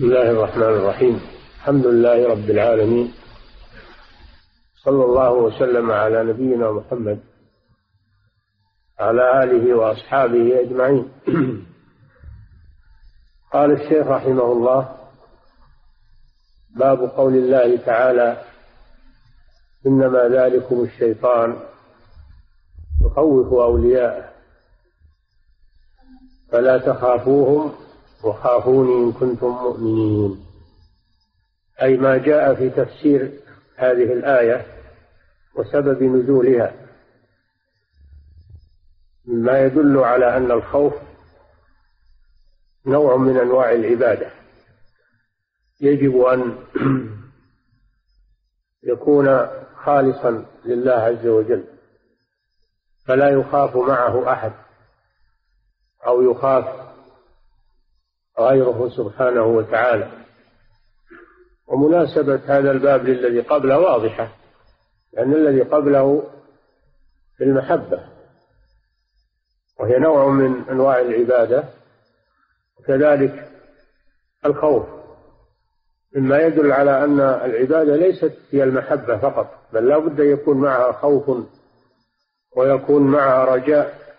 بسم الله الرحمن الرحيم. الحمد لله رب العالمين. صلى الله وسلم على نبينا محمد على آله وأصحابه أجمعين. قال الشيخ رحمه الله باب قول الله تعالى إنما ذلكم الشيطان يخوف أولياءه فلا تخافوهم وخافوني إن كنتم مؤمنين. أي ما جاء في تفسير هذه الآية وسبب نزولها مما يدل على أن الخوف نوع من أنواع العبادة. يجب أن يكون خالصا لله عز وجل فلا يخاف معه أحد أو يخاف غيره سبحانه وتعالى. ومناسبة هذا الباب للذي قبله واضحة لأن الذي قبله في المحبة وهي نوع من أنواع العبادة وكذلك الخوف مما يدل على أن العبادة ليست هي المحبة فقط بل لا بد يكون معها خوف ويكون معها رجاء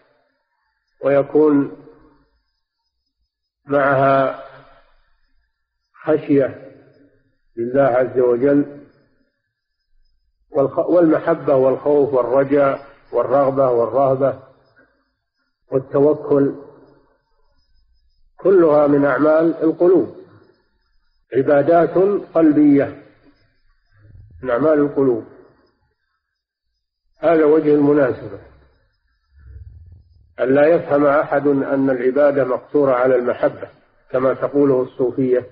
ويكون معها خشية لله عز وجل والمحبة والخوف والرجاء والرغبة والرهبة والتوكل كلها من أعمال القلوب. عبادات قلبية من أعمال القلوب. هذا وجه المناسبة. أن لا يفهم أحد أن العبادة مقصورة على المحبة كما تقوله الصوفية.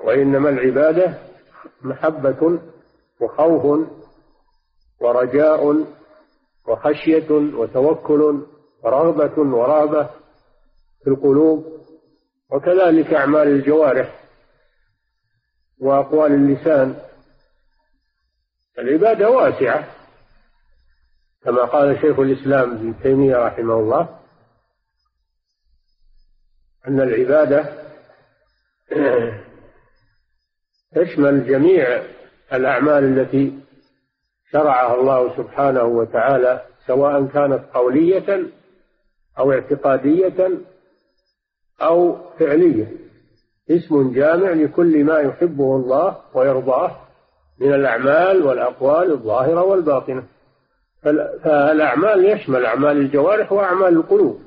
وإنما العبادة محبة وخوف ورجاء وخشية وتوكل ورغبة ورهبة في القلوب وكذلك أعمال الجوارح وأقوال اللسان. العبادة واسعة. كما قال شيخ الإسلام ابن تيمية رحمه الله أن العبادة تشمل جميع الأعمال التي شرعها الله سبحانه وتعالى سواء كانت قولية أو اعتقادية أو فعلية. اسم جامع لكل ما يحبه الله ويرضاه من الأعمال والأقوال الظاهرة والباطنة. فالأعمال يشمل أعمال الجوارح وأعمال القلوب.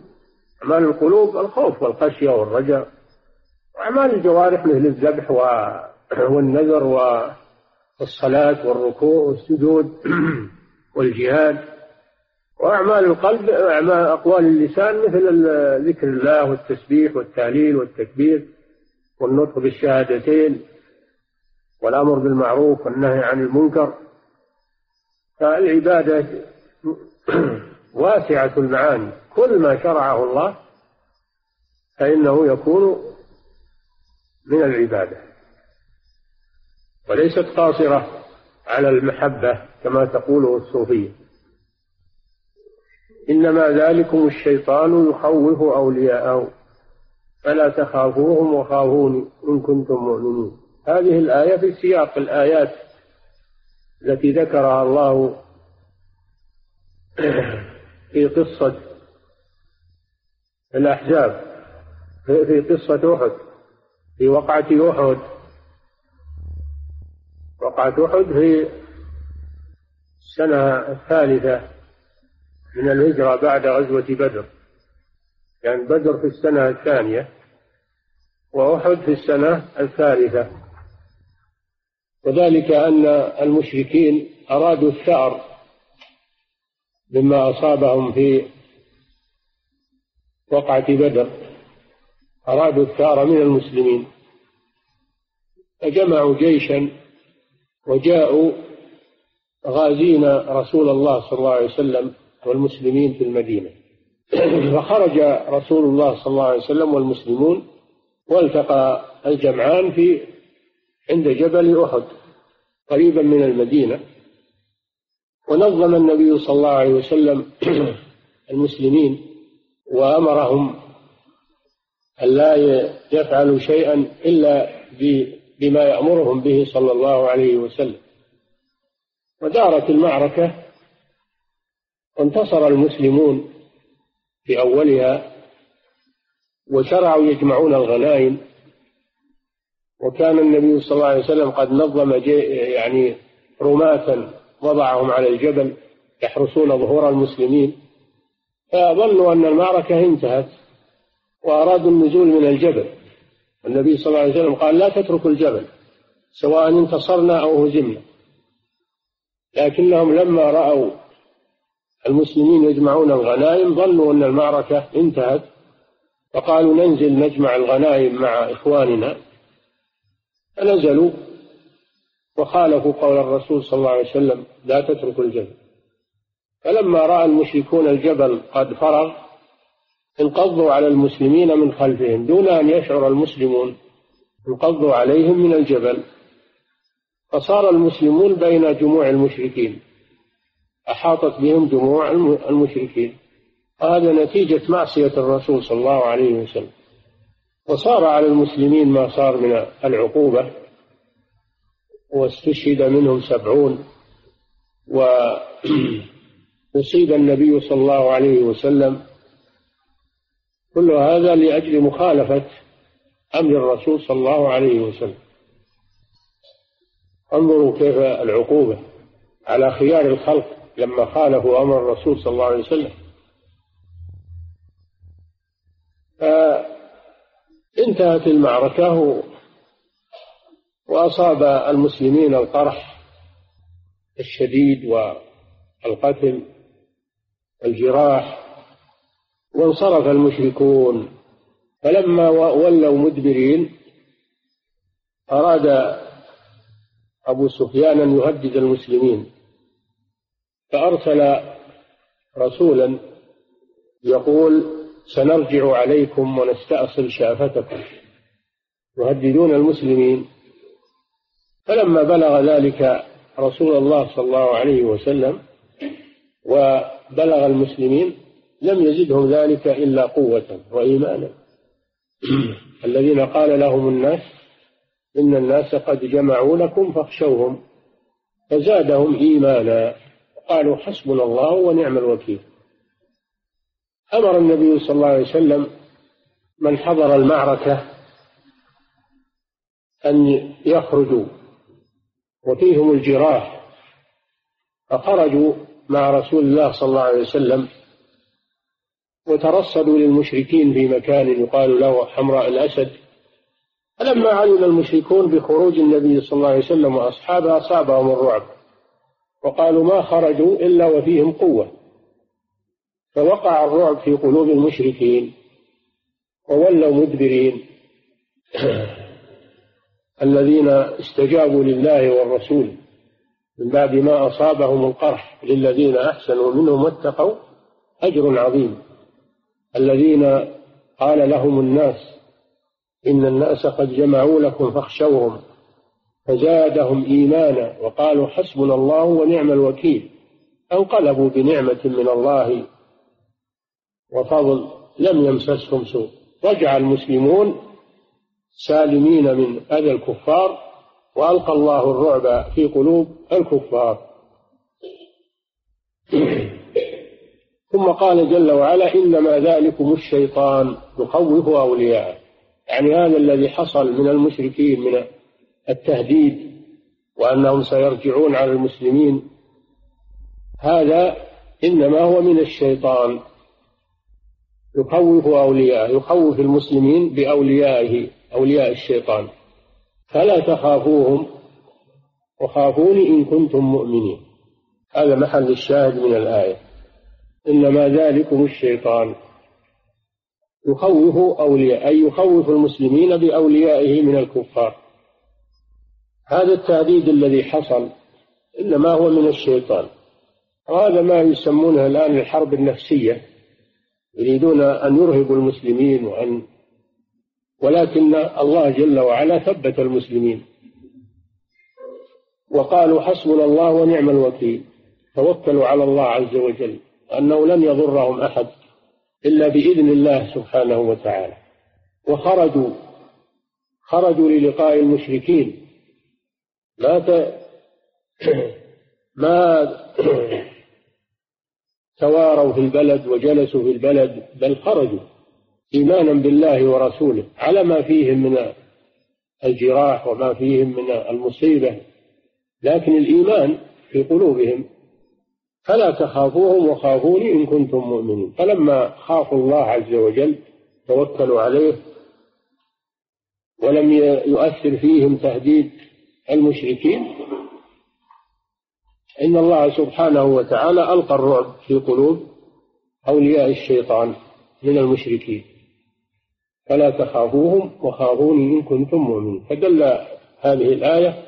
أعمال القلوب الخوف والخشية والرجاء. وأعمال الجوارح مثل الذبح والنذر والصلاة والركوع والسجود والجهاد. وأعمال القلب أعمال أقوال اللسان مثل ذكر الله والتسبيح والتهليل والتكبير والنطق بالشهادتين والأمر بالمعروف والنهي عن المنكر. فالعبادة واسعة المعاني. كل ما شرعه الله فإنه يكون من العبادة. وليست قاصرة على المحبة كما تقوله الصوفية. إنما ذلكم الشيطان يخوف أولياءه فلا تخافوهم وخافوني إن كنتم مؤمنين. هذه الآية في سياق الآيات التي ذكرها الله في قصة الأحزاب في قصة أحد في وقعة أحد. وقعة أحد في السنة الثالثة من الهجرة بعد غزوة بدر. يعني بدر في السنة الثانية وأحد في السنة الثالثة. وذلك أن المشركين أرادوا الثأر مما أصابهم في وقعة بدر أرادوا الثأر من المسلمين فجمعوا جيشا وجاءوا غازين رسول الله صلى الله عليه وسلم والمسلمين في المدينة. فخرج رسول الله صلى الله عليه وسلم والمسلمون والتقى الجمعان في عند جبل أحد قريبا من المدينة. ونظم النبي صلى الله عليه وسلم المسلمين وأمرهم أن لا يفعلوا شيئا إلا بما يأمرهم به صلى الله عليه وسلم. ودارت المعركة وانتصر المسلمون في أولها وشرعوا يجمعون الغنائم. وكان النبي صلى الله عليه وسلم قد نظم يعني رماة وضعهم على الجبل يحرسون ظهور المسلمين فظنوا أن المعركة انتهت وأرادوا النزول من الجبل. النبي صلى الله عليه وسلم قال لا تتركوا الجبل سواء انتصرنا أو هزمنا. لكنهم لما رأوا المسلمين يجمعون الغنائم ظنوا أن المعركة انتهت فقالوا ننزل نجمع الغنائم مع إخواننا. فنزلوا وخالفوا قول الرسول صلى الله عليه وسلم لا تتركوا الجبل. فلما رأى المشركون الجبل قد فرغ انقضوا على المسلمين من خلفهم دون أن يشعر المسلمون انقضوا عليهم من الجبل. فصار المسلمون بين جموع المشركين أحاطت بهم جموع المشركين. وهذا نتيجة معصية الرسول صلى الله عليه وسلم. وصار على المسلمين ما صار من العقوبة واستشهد منهم سبعون وأصيب النبي صلى الله عليه وسلم. كل هذا لأجل مخالفة أمر الرسول صلى الله عليه وسلم. انظروا كيف العقوبة على خيار الخلق لما خالفوا أمر الرسول صلى الله عليه وسلم. فانتهت المعركة وأصاب المسلمين القرح الشديد والقتل والجراح وانصرف المشركون. فلما ولوا مدبرين أراد أبو سفيان أن يهدد المسلمين فأرسل رسولا يقول سنرجع عليكم ونستأصل شافتكم. يهددون المسلمين. فلما بلغ ذلك رسول الله صلى الله عليه وسلم وبلغ المسلمين لم يزدهم ذلك إلا قوة وإيمانا. الذين قال لهم الناس إن الناس قد جمعوا لكم فاخشوهم فزادهم إيمانا. قالوا حسبنا الله ونعم الوكيل. أمر النبي صلى الله عليه وسلم من حضر المعركة أن يخرجوا وفيهم الجراح فخرجوا مع رسول الله صلى الله عليه وسلم وترصدوا للمشركين في مكان يقال له حمراء الأسد. فلما علم المشركون بخروج النبي صلى الله عليه وسلم وأصحابه أصابهم الرعب وقالوا ما خرجوا إلا وفيهم قوة. فوقع الرعب في قلوب المشركين وولوا مدبرين الذين استجابوا لله والرسول من بعد ما أصابهم القرح للذين أحسنوا منهم واتقوا أجر عظيم. الذين قال لهم الناس إن الناس قد جمعوا لكم فاخشوهم فزادهم إيمانا وقالوا حسبنا الله ونعم الوكيل. أنقلبوا بنعمة من الله وفضل لم يمسسهم سوء. رجع المسلمون سالمين من أذى الكفار وألقى الله الرعب في قلوب الكفار. ثم قال جل وعلا إنما ذلكم الشيطان يخوف أولياءه. يعني هذا الذي حصل من المشركين من التهديد وأنهم سيرجعون على المسلمين. هذا إنما هو من الشيطان. يخوف أولياءه يخوف المسلمين بأوليائه أولياء الشيطان. فلا تخافوهم وخافوني إن كنتم مؤمنين. هذا محل الشاهد من الآية. إنما ذلكم الشيطان. يخوف أولياء أي يخوف المسلمين بأوليائه من الكفار. هذا التهديد الذي حصل إنما هو من الشيطان. وهذا ما يسمونه الآن الحرب النفسية. يريدون أن يرهبوا المسلمين وأن ولكن الله جل وعلا ثبت المسلمين. وقالوا حسبنا الله ونعم الوكيل. توكلوا على الله عز وجل. أنه لن يضرهم أحد إلا بإذن الله سبحانه وتعالى. وخرجوا خرجوا للقاء المشركين. ما ت... ما تواروا في البلد وجلسوا في البلد بل خرجوا إيمانا بالله ورسوله على ما فيهم من الجراح وما فيهم من المصيبة. لكن الإيمان في قلوبهم فلا تخافوهم وخافوني إن كنتم مؤمنين. فلما خافوا الله عز وجل توكلوا عليه ولم يؤثر فيهم تهديد المشركين إن الله سبحانه وتعالى ألقى الرعب في قلوب أولياء الشيطان من المشركين. فلا تخافوهم وخافوني إن كنتم مؤمنين. فدل هذه الآية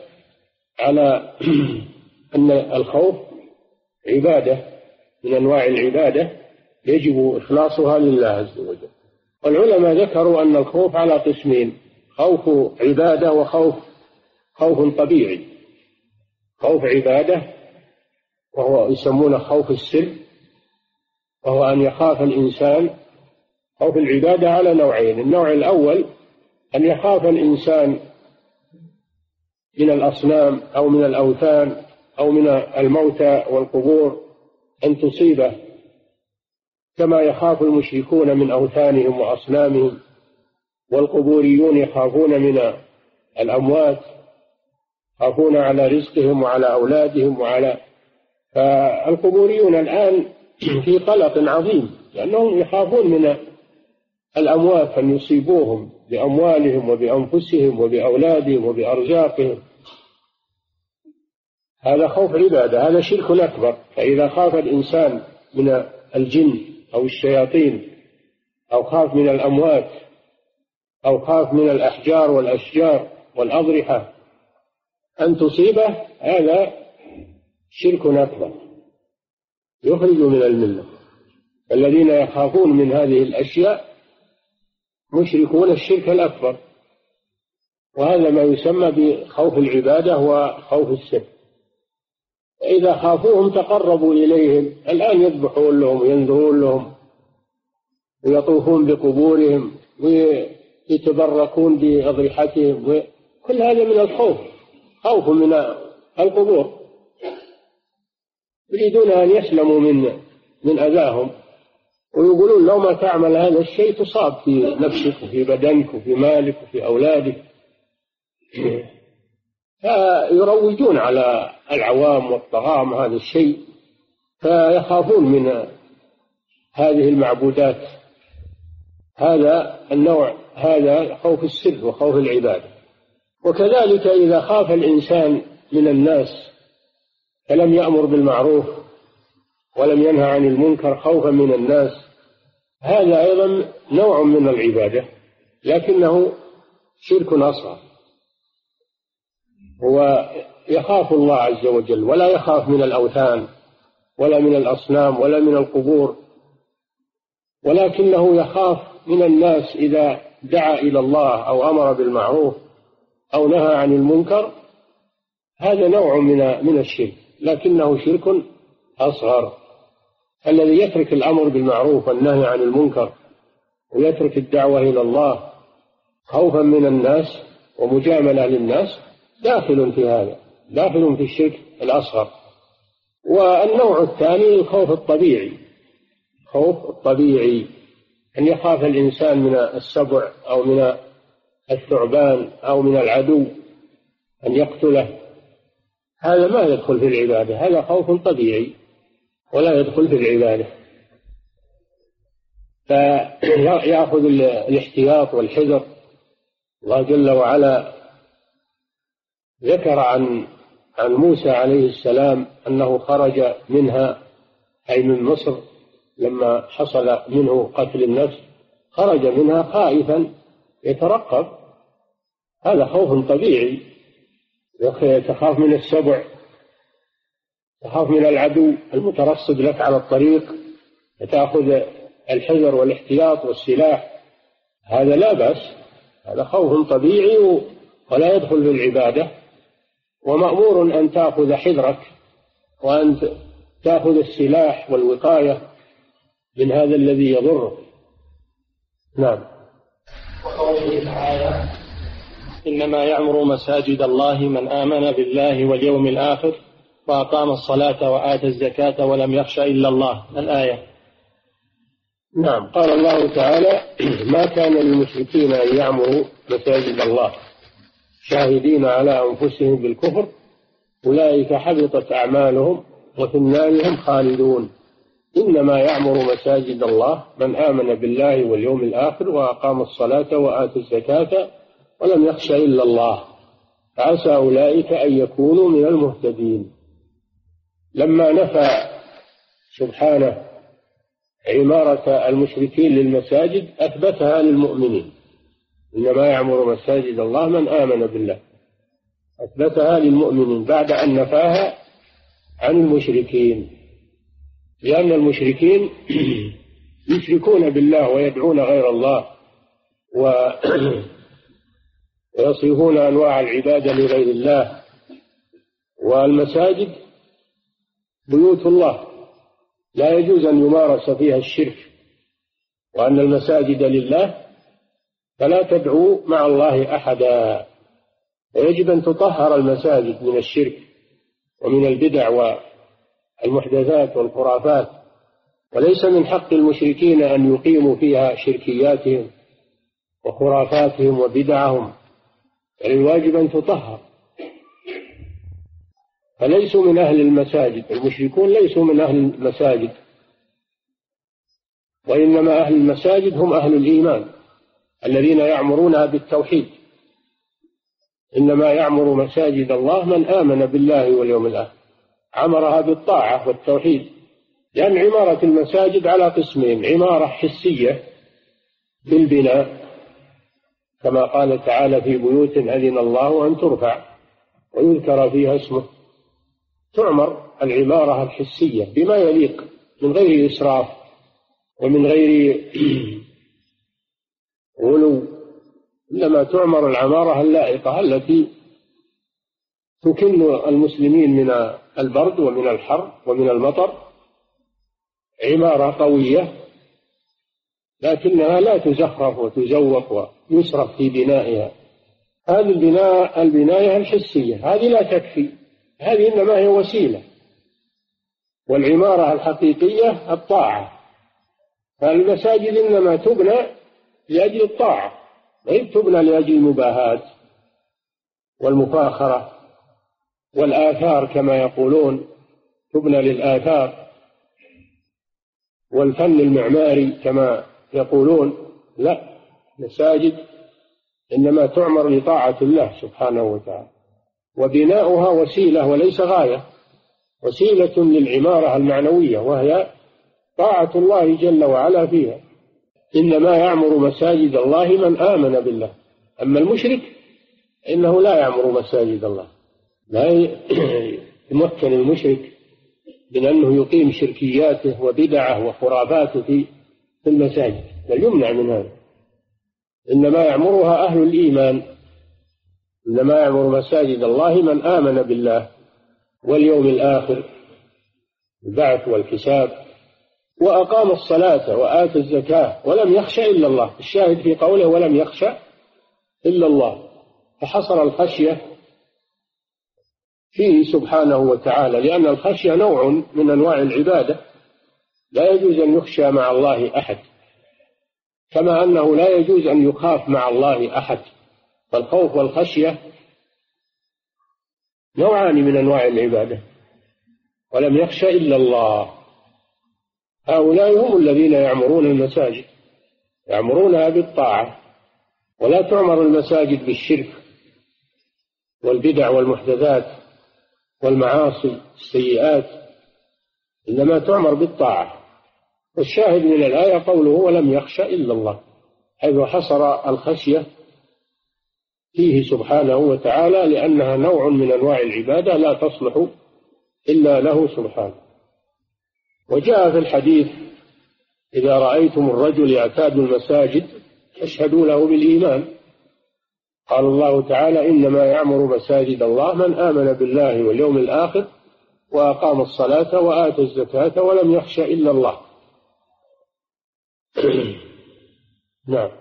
على أن الخوف عبادة من أنواع العبادة يجب إخلاصها لله عز وجل. والعلماء ذكروا أن الخوف على قسمين خوف عبادة وخوف خوف طبيعي. خوف عبادة وهو يسمونه خوف السر وهو أن يخاف الإنسان خوف العبادة على نوعين. النوع الأول أن يخاف الإنسان من الأصنام أو من الأوثان أو من الموتى والقبور أن تصيبه كما يخاف المشركون من أوثانهم وأصنامهم والقبوريون يخافون من الأموات يخافون على رزقهم وعلى أولادهم وعلى فالقبوريون الآن في قلق عظيم لأنهم يخافون من الأموات أن يصيبوهم بأموالهم وبأنفسهم وبأولادهم وبأرزاقهم. هذا خوف عبادة هذا شرك أكبر. فإذا خاف الإنسان من الجن أو الشياطين أو خاف من الأموات أو خاف من الأحجار والأشجار والأضرحة أن تصيبه هذا شرك أكبر. يخرج من الملة. الذين يخافون من هذه الأشياء مشركون الشرك الأكبر. وهذا ما يسمى بخوف العبادة وخوف السر إذا خافوهم تقربوا إليهم. الآن يذبحون لهم وينذرون لهم ويطوفون بقبورهم ويتبركون بأضرحتهم. كل هذا من الخوف. خوف من القبور. يريدون أن يسلموا من من أذاهم. ويقولون لو ما تعمل هذا الشيء تصاب في نفسك وفي بدنك وفي مالك وفي أولادك. فيروجون على العوام والطغام هذا الشيء فيخافون من هذه المعبودات. هذا النوع هذا خوف السر وخوف العبادة. وكذلك إذا خاف الإنسان من الناس فلم يأمر بالمعروف ولم ينهى عن المنكر خوفا من الناس. هذا أيضا نوع من العبادة لكنه شرك أصغر. هو يخاف الله عز وجل ولا يخاف من الأوثان ولا من الأصنام ولا من القبور ولكنه يخاف من الناس إذا دعا إلى الله أو أمر بالمعروف أو نهى عن المنكر. هذا نوع من من الشرك. لكنه شرك أصغر. الذي يترك الأمر بالمعروف والنهي عن المنكر ويترك الدعوة إلى الله خوفا من الناس ومجاملة للناس داخل في هذا داخل في الشرك الأصغر. والنوع الثاني الخوف الطبيعي. خوف الطبيعي أن يخاف الإنسان من السبع أو من الثعبان أو من العدو أن يقتله. هذا ما يدخل في العبادة هذا خوف طبيعي ولا يدخل في العبادة. فيأخذ الاحتياط والحذر الله جل وعلا ذكر عن عن موسى عليه السلام أنه خرج منها أي من مصر لما حصل منه قتل النفس خرج منها خائفا يترقب. هذا خوف طبيعي. تخاف من السبع تخاف من العدو المترصد لك على الطريق تأخذ الحذر والاحتياط والسلاح. هذا لا بأس هذا خوف طبيعي ولا يدخل في العبادة ومأمور أن تأخذ حذرك وأن تأخذ السلاح والوقاية من هذا الذي يضرك. نعم. وقوله تعالى إنما يعمر مساجد الله من آمن بالله واليوم الآخر وأقام الصلاة وآتى الزكاة ولم يخش إلا الله. الآية. نعم. قال الله تعالى ما كان للمشركين أن يعمروا مساجد الله شاهدين على أنفسهم بالكفر أولئك حبطت أعمالهم وفي النار هم خالدون. إنما يعمر مساجد الله من آمن بالله واليوم الآخر وأقام الصلاة وآتى الزكاة ولم يخش إلا الله. فعسى أولئك أن يكونوا من المهتدين. لما نفى سبحانه عمارة المشركين للمساجد أثبتها للمؤمنين. إنما يعمر مساجد الله من آمن بالله. أثبتها للمؤمنين بعد أن نفاها عن المشركين. لأن المشركين يشركون بالله ويدعون غير الله. و ويصرفون أنواع العبادة لغير الله. والمساجد بيوت الله. لا يجوز أن يمارس فيها الشرك. وأن المساجد لله فلا تدعو مع الله أحدا. ويجب أن تطهر المساجد من الشرك ومن البدع والمحدثات والخرافات. وليس من حق المشركين أن يقيموا فيها شركياتهم وخرافاتهم وبدعهم. بل يعني الواجب أن تطهر. فليسوا من أهل المساجد. المشركون ليسوا من أهل المساجد. وإنما أهل المساجد هم أهل الإيمان الذين يعمرونها بالتوحيد. إنما يعمر مساجد الله من آمن بالله واليوم الآخر. عمرها بالطاعة والتوحيد. لأن عمارة المساجد على قسمين عمارة حسية بالبناء كما قال تعالى في بيوت أذن الله أن ترفع ويذكر فيها اسمه. تعمر العمارة الحسية بما يليق من غير إسراف ومن غير غلو إنما تعمر العمارة اللائقة التي تكن المسلمين من البرد ومن الحر ومن المطر. عمارة قوية لكنها لا تزخرف وتزوق ويسرف في بنائها. هذه البناء البناية الحسية. هذه لا تكفي. هذه إنما هي وسيلة. والعمارة الحقيقية الطاعة. فالمساجد إنما تبنى لأجل الطاعة ما تبنى لأجل المباهاة والمفاخرة والآثار كما يقولون. تبنى للآثار والفن المعماري كما يقولون. لا مساجد إنما تعمر لطاعة الله سبحانه وتعالى وبناؤها وسيلة وليس غاية وسيلة للعمارة المعنوية وهي طاعة الله جل وعلا فيها. إنما يعمر مساجد الله من آمن بالله أما المشرك إنه لا يعمر مساجد الله. لا يمكن المشرك من أنه يقيم شركياته وبدعة وخرافاته في المساجد بل يمنع من هذا. إنما يعمرها أهل الإيمان. إنما يعمر مساجد الله من آمن بالله واليوم الآخر البعث والحساب وأقام الصلاة وآتى الزكاة ولم يخش إلا الله. الشاهد في قوله ولم يخش إلا الله. فحصر الخشية فيه سبحانه وتعالى لأن الخشية نوع من أنواع العبادة. لا يجوز أن يخشى مع الله أحد. كما أنه لا يجوز أن يخاف مع الله أحد فالخوف والخشية نوعان من أنواع العبادة ولم يخشى إلا الله. هؤلاء هم الذين يعمرون المساجد يعمرونها بالطاعة ولا تعمر المساجد بالشرك والبدع والمحدثات والمعاصي السيئات إنما تعمر بالطاعة. والشاهد من الآية قوله ولم يخش إلا الله حيث حصر الخشية فيه سبحانه وتعالى لأنها نوع من أنواع العبادة لا تصلح إلا له سبحانه. وجاء في الحديث إذا رأيتم الرجل يعتاد المساجد فاشهدوا له بالإيمان قال الله تعالى إنما يعمر مساجد الله من آمن بالله واليوم الآخر وأقام الصلاة وآتى الزكاة ولم يخش إلا الله نعم.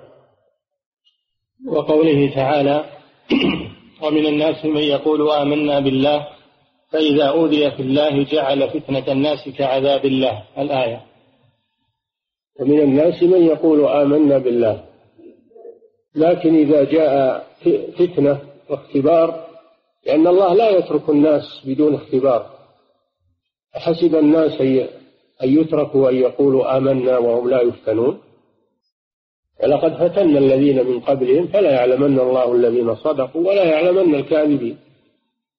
وقوله تعالى ومن الناس من يقول آمنا بالله فإذا أوذي في الله جعل فتنة الناس كعذاب الله. الآية. ومن الناس من يقول آمنا بالله لكن إذا جاء فتنة واختبار لأن الله لا يترك الناس بدون اختبار. حسب الناس أن يتركوا أن يقولوا آمنا وهم لا يفتنون. ولقد فتنا الذين من قبلهم فلا يعلمن الله الذين صدقوا ولا يعلمن الكاذبين.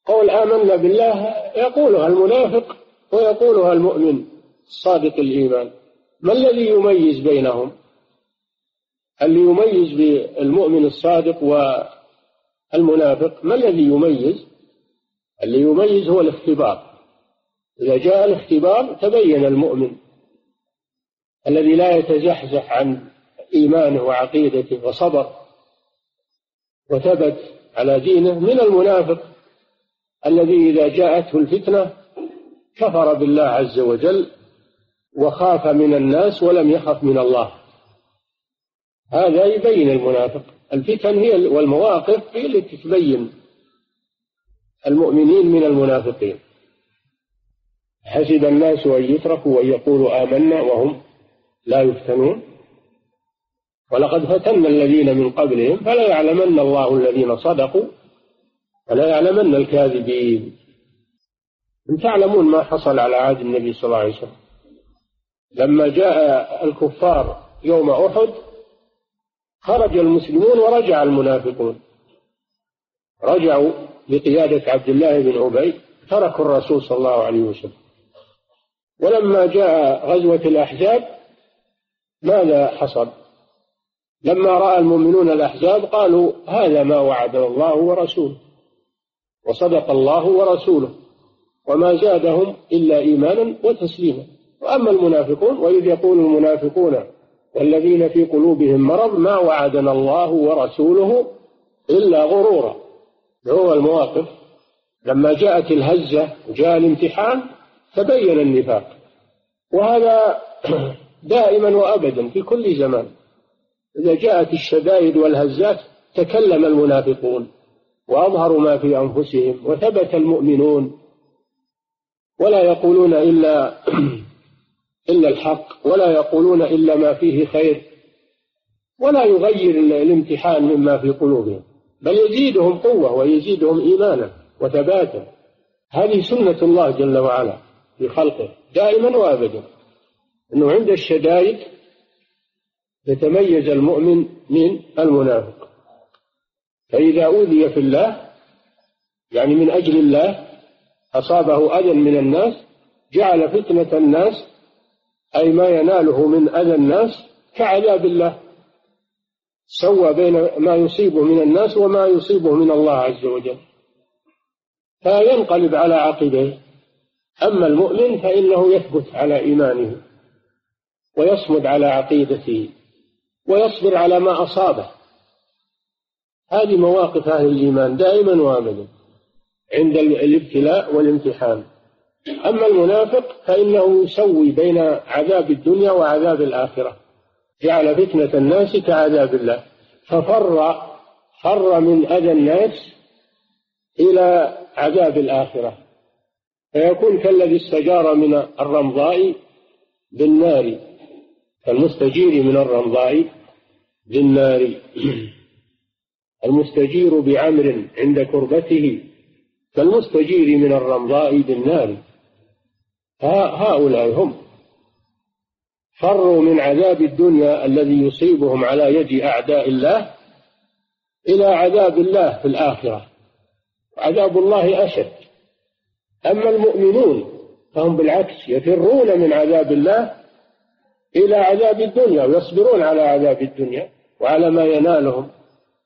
قول آمنا بالله يقولها المنافق ويقولها المؤمن الصادق الإيمان. ما الذي يميز بينهم؟ اللي يميز بالمؤمن الصادق والمنافق ما الذي يميز؟ اللي يميز هو الاختبار. إذا جاء الاختبار تبين المؤمن الذي لا يتزحزح عن إيمانه وعقيدته وصبر وثبت على دينه من المنافق الذي إذا جاءته الفتنة كفر بالله عز وجل وخاف من الناس ولم يخف من الله. هذا يبين المنافق. الفتن هي والمواقف هي التي تبين المؤمنين من المنافقين. حسب الناس أن يتركوا وأن يقولوا آمنا وهم لا يفتنون. ولقد فتنا الذين من قبلهم فلا يعلمن الله الذين صدقوا ولا يعلمن الكاذبين. إن تعلمون ما حصل على عهد النبي صلى الله عليه وسلم. لما جاء الكفار يوم أحد خرج المسلمون ورجع المنافقون. رجعوا بقيادة عبد الله بن أبي تركوا الرسول صلى الله عليه وسلم. ولما جاء غزوة الأحزاب ماذا حصل؟ لما رأى المؤمنون الأحزاب قالوا هذا ما وعدنا الله ورسوله وصدق الله ورسوله وما زادهم إلا إيمانا وتسليما. وأما المنافقون وإذ يقول المنافقون والذين في قلوبهم مرض ما وعدنا الله ورسوله إلا غرورا. هو المواقف. لما جاءت الهزة وجاء الامتحان تبين النفاق. وهذا دائما وأبدا في كل زمان. إذا جاءت الشدائد والهزات تكلم المنافقون وأظهروا ما في أنفسهم وثبت المؤمنون. ولا يقولون إلا إلا الحق ولا يقولون إلا ما فيه خير. ولا يغير الامتحان مما في قلوبهم. بل يزيدهم قوة ويزيدهم إيمانا وثباتا. هذه سنة الله جل وعلا. في خلقه دائما وأبدا. أنه عند الشدائد يتميز المؤمن من المنافق. فإذا أوذي في الله يعني من أجل الله أصابه أذى من الناس جعل فتنة الناس أي ما يناله من أذى الناس كعذاب الله. سوى بين ما يصيبه من الناس وما يصيبه من الله عز وجل. فينقلب على عقبيه. أما المؤمن فإنه يثبت على إيمانه ويصمد على عقيدته ويصبر على ما أصابه. هذه مواقف أهل الإيمان دائما وابدا عند الابتلاء والامتحان. أما المنافق فإنه يسوي بين عذاب الدنيا وعذاب الآخرة. جعل فتنة الناس كعذاب الله. ففر فر من أذى الناس إلى عذاب الآخرة. فيكون كالذي استجار من الرمضاء بالنار كالمستجير من الرمضاء بالنار. المستجير بعمر عند كربته كالمستجير من الرمضاء بالنار. هؤلاء هم. فروا من عذاب الدنيا الذي يصيبهم على يد أعداء الله إلى عذاب الله في الآخرة. عذاب الله أشد. أما المؤمنون فهم بالعكس يفرون من عذاب الله إلى عذاب الدنيا ويصبرون على عذاب الدنيا وعلى ما ينالهم.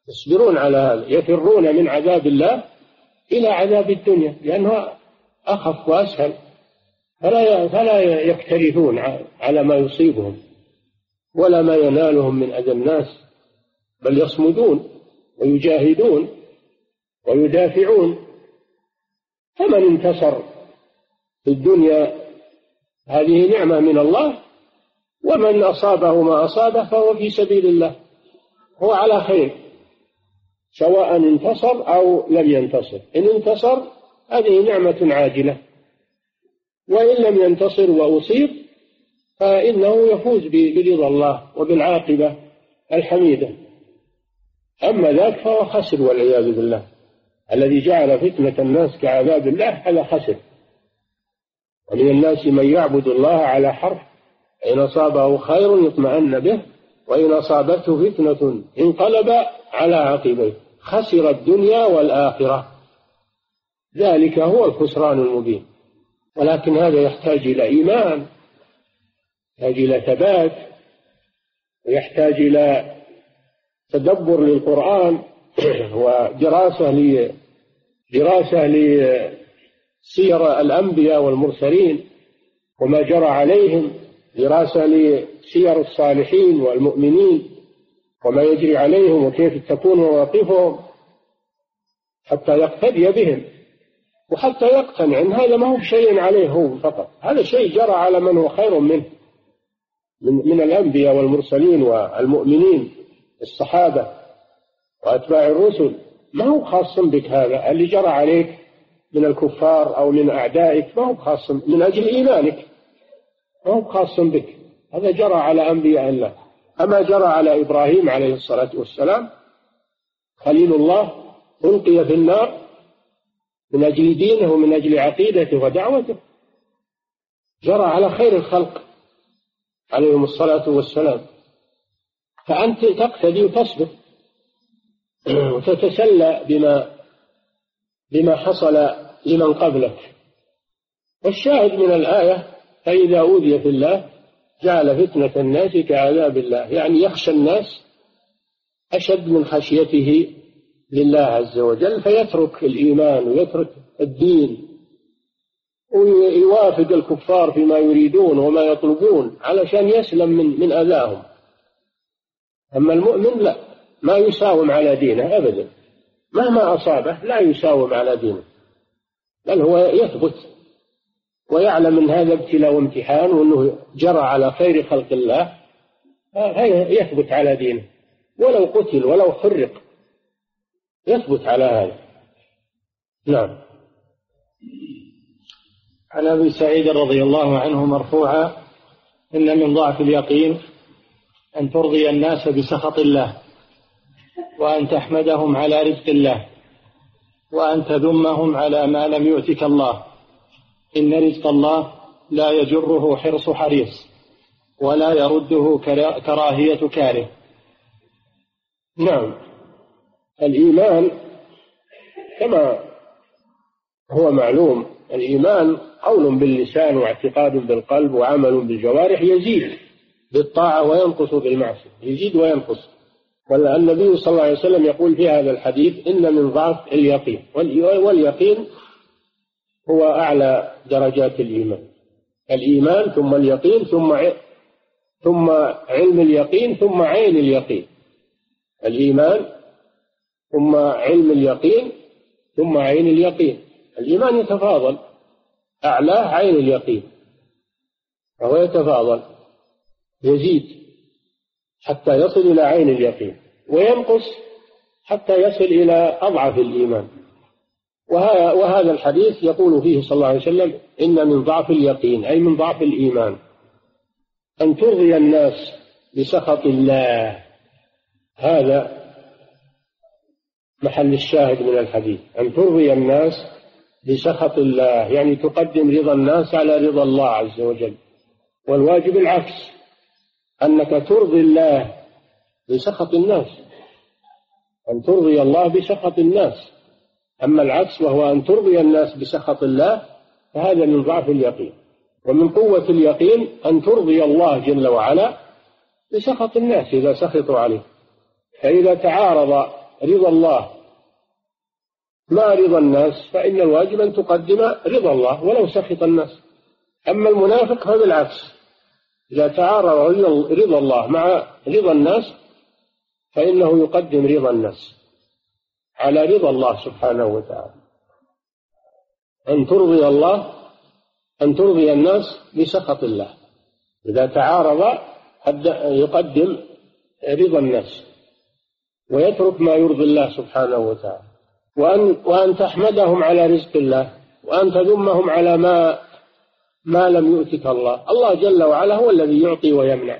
يصبرون على هذا يفرون من عذاب الله إلى عذاب الدنيا لأنه أخف وأسهل. فلا فلا يكترثون على ما يصيبهم ولا ما ينالهم من أذى الناس بل يصمدون ويجاهدون ويدافعون فمن انتصر في الدنيا هذه نعمة من الله ومن أصابه ما أصابه فهو في سبيل الله هو على خير سواء انتصر أو لم ينتصر إن انتصر هذه نعمة عاجلة وإن لم ينتصر وأصيب فإنه يفوز برضا الله وبالعاقبة الحميدة أما ذاك فهو خسر والعياذ بالله. الذي جعل فتنة الناس كعذاب الله هذا خسر ومن الناس من يعبد الله على حرف إن أصابه خير يطمئن به وإن أصابته فتنة انقلب على عقبيه. خسر الدنيا والآخرة. ذلك هو الخسران المبين. ولكن هذا يحتاج إلى إيمان يحتاج إلى ثبات ويحتاج إلى تدبر للقرآن. ودراسة دراسة لسير الأنبياء والمرسلين وما جرى عليهم دراسة لسير الصالحين والمؤمنين وما يجري عليهم وكيف تكون مواقفهم حتى يقتدي بهم وحتى يقتنع إن هذا ما هو شيء عليه هو فقط. هذا شيء جرى على من هو خير منه من, من الأنبياء والمرسلين والمؤمنين الصحابة. وأتباع الرسل ما هو خاص بك هذا؟ اللي جرى عليك من الكفار أو من أعدائك ما هو خاص من أجل إيمانك؟ ما هو خاص بك؟ هذا جرى على أنبياء الله. اما جرى على إبراهيم عليه الصلاة والسلام خليل الله ألقي في النار من أجل دينه ومن أجل عقيدته ودعوته. جرى على خير الخلق عليهم الصلاة والسلام. فأنت تقتدي وتصبر. وتتسلى بما بما حصل لمن قبلك. والشاهد من الآية فإذا أوذي في الله جعل فتنة الناس كعذاب الله. يعني يخشى الناس أشد من خشيته لله عز وجل فيترك الإيمان ويترك الدين ويوافق الكفار فيما يريدون وما يطلبون علشان يسلم من من أذاهم. أما المؤمن لا. ما يساوم على دينه أبدا. مهما أصابه لا يساوم على دينه بل هو يثبت ويعلم من هذا ابتلاء وامتحان وأنه جرى على خير خلق الله يثبت على دينه. ولو قتل ولو حرق يثبت على هذا. نعم. عن أبي سعيد رضي الله عنه مرفوعا إن من ضعف اليقين أن ترضي الناس بسخط الله. وأن تحمدهم على رزق الله وأن تذمهم على ما لم يؤتك الله. إن رزق الله لا يجره حرص حريص ولا يرده كراهية كاره. نعم. الإيمان كما هو معلوم الإيمان قول باللسان واعتقاد بالقلب وعمل بالجوارح يزيد بالطاعة وينقص بالمعصية يزيد وينقص. والنبي صلى الله عليه وسلم يقول في هذا الحديث إن من ضعف اليقين واليقين هو أعلى درجات الإيمان. الإيمان ثم اليقين ثم ثم علم اليقين ثم عين اليقين. الإيمان ثم علم اليقين ثم عين اليقين. الإيمان يتفاضل أعلاه عين اليقين فهو يتفاضل يزيد. حتى يصل إلى عين اليقين وينقص حتى يصل إلى أضعف الإيمان. وهذا الحديث يقول فيه صلى الله عليه وسلم إن من ضعف اليقين أي من ضعف الإيمان. أن ترضي الناس بسخط الله. هذا محل الشاهد من الحديث. أن ترضي الناس بسخط الله يعني تقدم رضا الناس على رضا الله عز وجل. والواجب العكس. أنك ترضي الله بسخط الناس. أن ترضي الله بسخط الناس. أما العكس وهو أن ترضي الناس بسخط الله فهذا من ضعف اليقين. ومن قوة اليقين أن ترضي الله جل وعلا بسخط الناس إذا سخطوا عليه. فإذا تعارض رضا الله مع رضا الناس فإن الواجب أن تقدم رضا الله ولو سخط الناس. أما المنافق فبالعكس. إذا تعارض رضا الله مع رضا الناس فإنه يقدم رضا الناس على رضا الله سبحانه وتعالى. أن ترضي الله أن ترضي الناس بسخط الله. إذا تعارض يقدم رضا الناس ويترك ما يرضي الله سبحانه وتعالى. وأن, وأن تحمدهم على رزق الله وأن تذمهم على ما ما لم يؤتك الله. الله جل وعلا هو الذي يعطي ويمنع.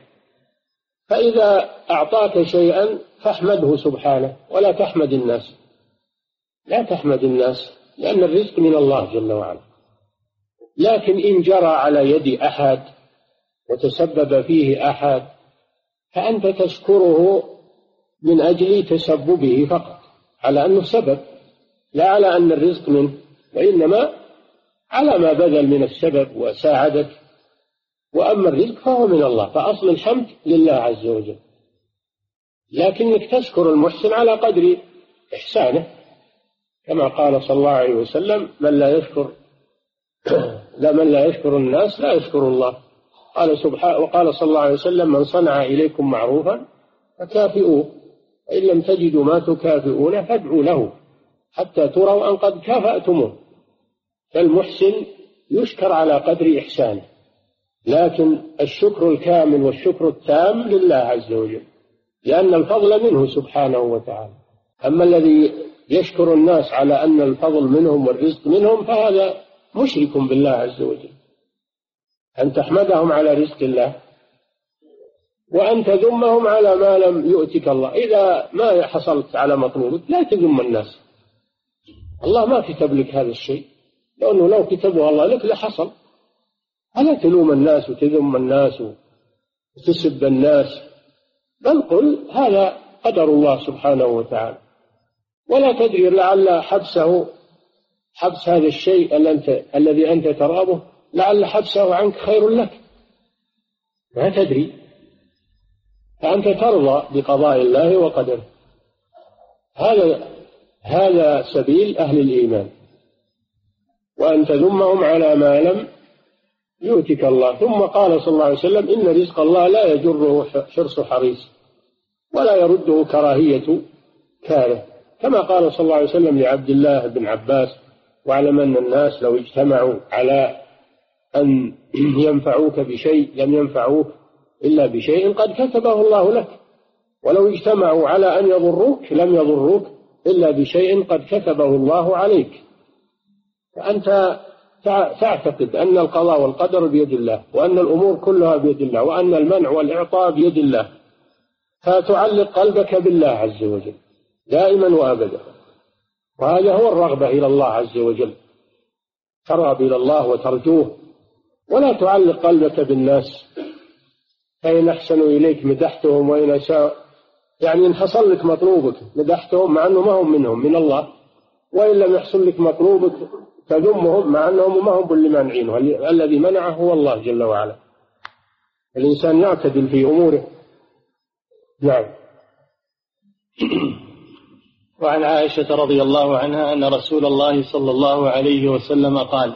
فإذا أعطاك شيئا فاحمده سبحانه ولا تحمد الناس. لا تحمد الناس لأن الرزق من الله جل وعلا. لكن إن جرى على يد أحد وتسبب فيه أحد فأنت تشكره من أجل تسببه فقط على أنه سبب لا على أن الرزق منه وإنما على ما بذل من السبب وساعدك وأما الرزق فهو من الله فأصل الحمد لله عز وجل. لكنك تشكر المحسن على قدر إحسانه. كما قال صلى الله عليه وسلم من لا يشكر لا من لا يشكر الناس لا يشكر الله. قال سبحانه وقال صلى الله عليه وسلم من صنع إليكم معروفا فكافئوه فإن لم تجدوا ما تكافئونه فادعوا له حتى تروا أن قد كافأتموه. فالمحسن يشكر على قدر إحسانه لكن الشكر الكامل والشكر التام لله عز وجل لأن الفضل منه سبحانه وتعالى. أما الذي يشكر الناس على أن الفضل منهم والرزق منهم فهذا مشرك بالله عز وجل. أن تحمدهم على رزق الله وأن تذمهم على ما لم يؤتك الله. إذا ما حصلت على مطلوبك لا تذم الناس. الله ما كتب لك هذا الشيء. لأنه لو كتبه الله لك لحصل. ألا تلوم الناس وتذم الناس وتسب الناس؟ بل قل هذا قدر الله سبحانه وتعالى. ولا تدري لعل حبسه حبس هذا الشيء الذي أنت ترغبه لعل حبسه عنك خير لك. ما تدري. فأنت ترضى بقضاء الله وقدره. هذا هذا سبيل أهل الإيمان. وأن تذمهم على ما لم يؤتك الله. ثم قال صلى الله عليه وسلم إن رزق الله لا يجره حرص حريص ولا يرده كراهية كاره. كما قال صلى الله عليه وسلم لعبد الله بن عباس واعلم أن الناس لو اجتمعوا على أن ينفعوك بشيء لم ينفعوك إلا بشيء قد كتبه الله لك. ولو اجتمعوا على أن يضروك لم يضروك إلا بشيء قد كتبه الله عليك. فأنت تعتقد أن القضاء والقدر بيد الله وأن الأمور كلها بيد الله وأن المنع والإعطاء بيد الله. فتعلق قلبك بالله عز وجل دائما وأبدا. وهذا هو الرغبة إلى الله عز وجل. ترغب إلى الله وترجوه. ولا تعلق قلبك بالناس. فإن أحسنوا إليك مدحتهم وإن أساء يعني إن حصل لك مطلوبك مدحتهم مع أنه ما هم منهم من الله. وإن لم يحصل لك مطلوبك تذمهم مع أنهم ما هم باللي مانعينه. الذي منعه هو الله جل وعلا. الإنسان يعتدل في أموره. نعم. وعن عائشة رضي الله عنها أن رسول الله صلى الله عليه وسلم قال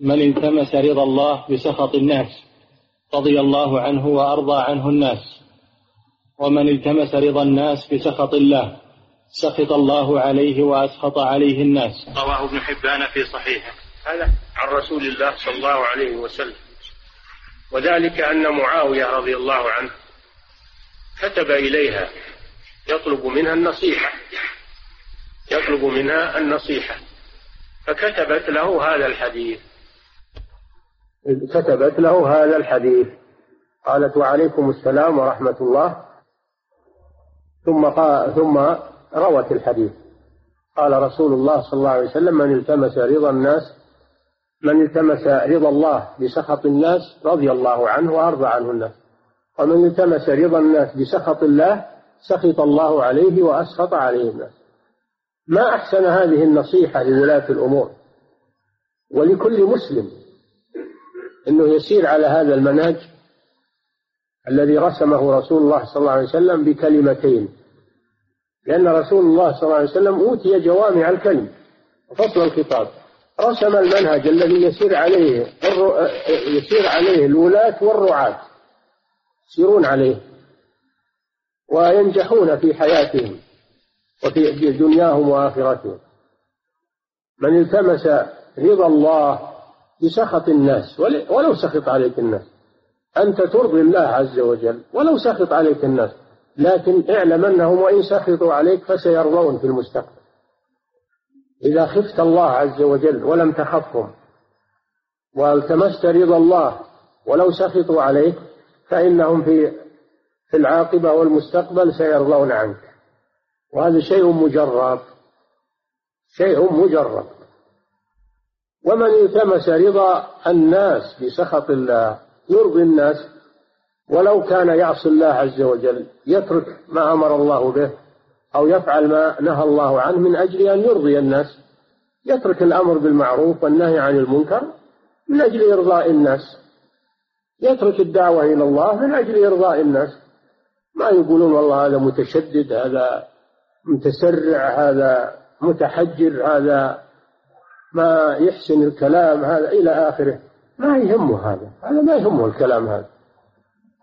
من التمس رضا الله بسخط الناس رضي الله عنه وأرضى عنه الناس ومن التمس رضا الناس بسخط الله سخط الله عليه وأسخط عليه الناس. رواه ابن حبان في صحيحه. هذا عن رسول الله صلى الله عليه وسلم. وذلك أن معاوية رضي الله عنه كتب إليها يطلب منها النصيحة. يطلب منها النصيحة. فكتبت له هذا الحديث. كتبت له هذا الحديث. قالت وعليكم السلام ورحمة الله. ثم قال ثم روت الحديث. قال رسول الله صلى الله عليه وسلم من التمس رضا الناس من التمس رضا الله بسخط الناس رضي الله عنه وأرضى عنه الناس. ومن التمس رضا الناس بسخط الله سخط الله عليه وأسخط عليه الناس. ما أحسن هذه النصيحة لولاة الأمور؟ ولكل مسلم أنه يسير على هذا المنهج الذي رسمه رسول الله صلى الله عليه وسلم بكلمتين. لأن رسول الله صلى الله عليه وسلم أوتي جوامع الكلم وفصل الخطاب. رسم المنهج الذي يسير عليه يسير عليه الولاة والرعاة. يسيرون عليه. وينجحون في حياتهم وفي دنياهم وآخرتهم. من التمس رضا الله بسخط الناس ولو سخط عليك الناس. أنت ترضي الله عز وجل ولو سخط عليك الناس. لكن اعلم أنهم وإن سخطوا عليك فسيرضون في المستقبل. إذا خفت الله عز وجل ولم تخفهم والتمست رضا الله ولو سخطوا عليك فإنهم في في العاقبة والمستقبل سيرضون عنك. وهذا شيء مجرب شيء مجرب. ومن التمس رضا الناس بسخط الله يرضي الناس ولو كان يعصي الله عز وجل يترك ما أمر الله به أو يفعل ما نهى الله عنه من أجل أن يرضي الناس. يترك الأمر بالمعروف والنهي عن المنكر من أجل إرضاء الناس. يترك الدعوة إلى الله من أجل إرضاء الناس. ما يقولون والله هذا متشدد هذا متسرع هذا متحجر هذا ما يحسن الكلام هذا إلى آخره. ما يهمه هذا هذا ما يهمه الكلام هذا.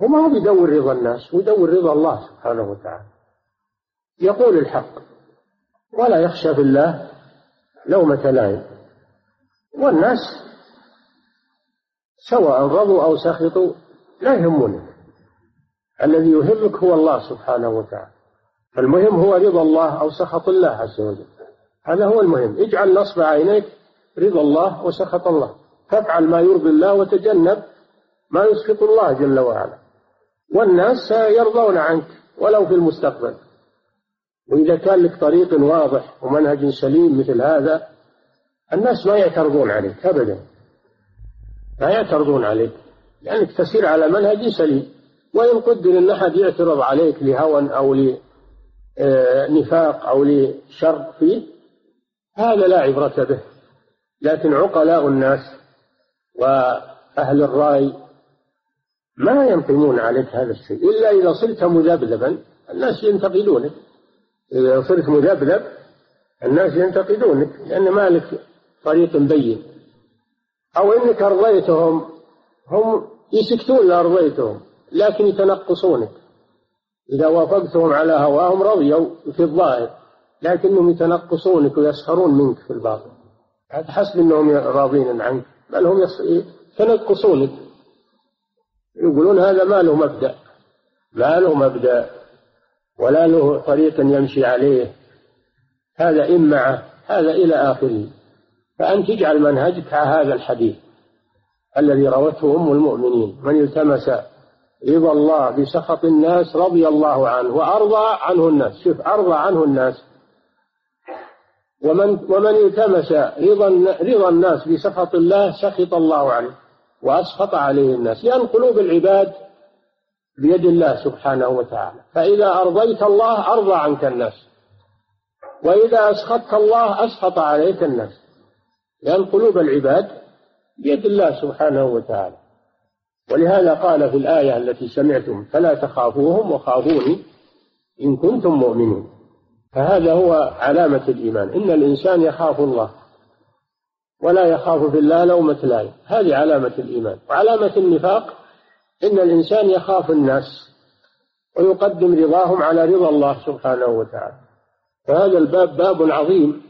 هو ما هو بيدور رضا الناس هو يدور رضا الله سبحانه وتعالى. يقول الحق ولا يخشى في الله لومة لائم. والناس سواء رضوا أو سخطوا لا يهمونك الذي يهمك هو الله سبحانه وتعالى. المهم هو رضا الله أو سخط الله عز وجل. هذا هو المهم. اجعل نصب عينيك رضا الله وسخط الله. فافعل ما يرضي الله وتجنب ما يسخط الله جل وعلا. والناس يرضون عنك ولو في المستقبل. وإذا كان لك طريق واضح ومنهج سليم مثل هذا الناس ما يعترضون عليك أبدا. ما يعترضون عليك لأنك تسير على منهج سليم. وإن قدر أن أحد يعترض عليك لهوى أو لنفاق أو لشر فيه هذا لا عبرة به. لكن عقلاء الناس وأهل الرأي ما ينقمون عليك هذا الشيء. إلا إذا صرت مذبذبا الناس ينتقدونك. إذا صرت مذبذب الناس ينتقدونك لأن ما لك طريق بين. أو إنك أرضيتهم هم يسكتون لأرضيتهم لكن يتنقصونك. إذا وافقتهم على هواهم رضيوا في الظاهر لكنهم يتنقصونك ويسخرون منك في الباطن. حسب أنهم راضين عنك بل هم يتنقصونك. يقولون هذا ما له مبدأ. ما له مبدأ. ولا له طريق يمشي عليه. هذا إمعة هذا إلى آخره. فأنت اجعل منهجك على هذا الحديث الذي روته أم المؤمنين. من التمس رضا الله بسخط الناس رضي الله عنه وأرضى عنه الناس. شوف أرضى عنه الناس. ومن ومن التمس رضا رضا الناس بسخط الله سخط الله عليه وأسخط عليه الناس لأن قلوب العباد بيد الله سبحانه وتعالى. فإذا أرضيت الله أرضى عنك الناس وإذا أسخطت الله أسخط عليك الناس لأن قلوب العباد بيد الله سبحانه وتعالى. ولهذا قال في الآية التي سمعتم فلا تخافوهم وخافوني إن كنتم مؤمنين. فهذا هو علامة الإيمان. إن الإنسان يخاف الله. ولا يخاف في الله لومة لائم هذه علامة الإيمان. وعلامة النفاق إن الإنسان يخاف الناس ويقدم رضاهم على رضا الله سبحانه وتعالى. فهذا الباب باب عظيم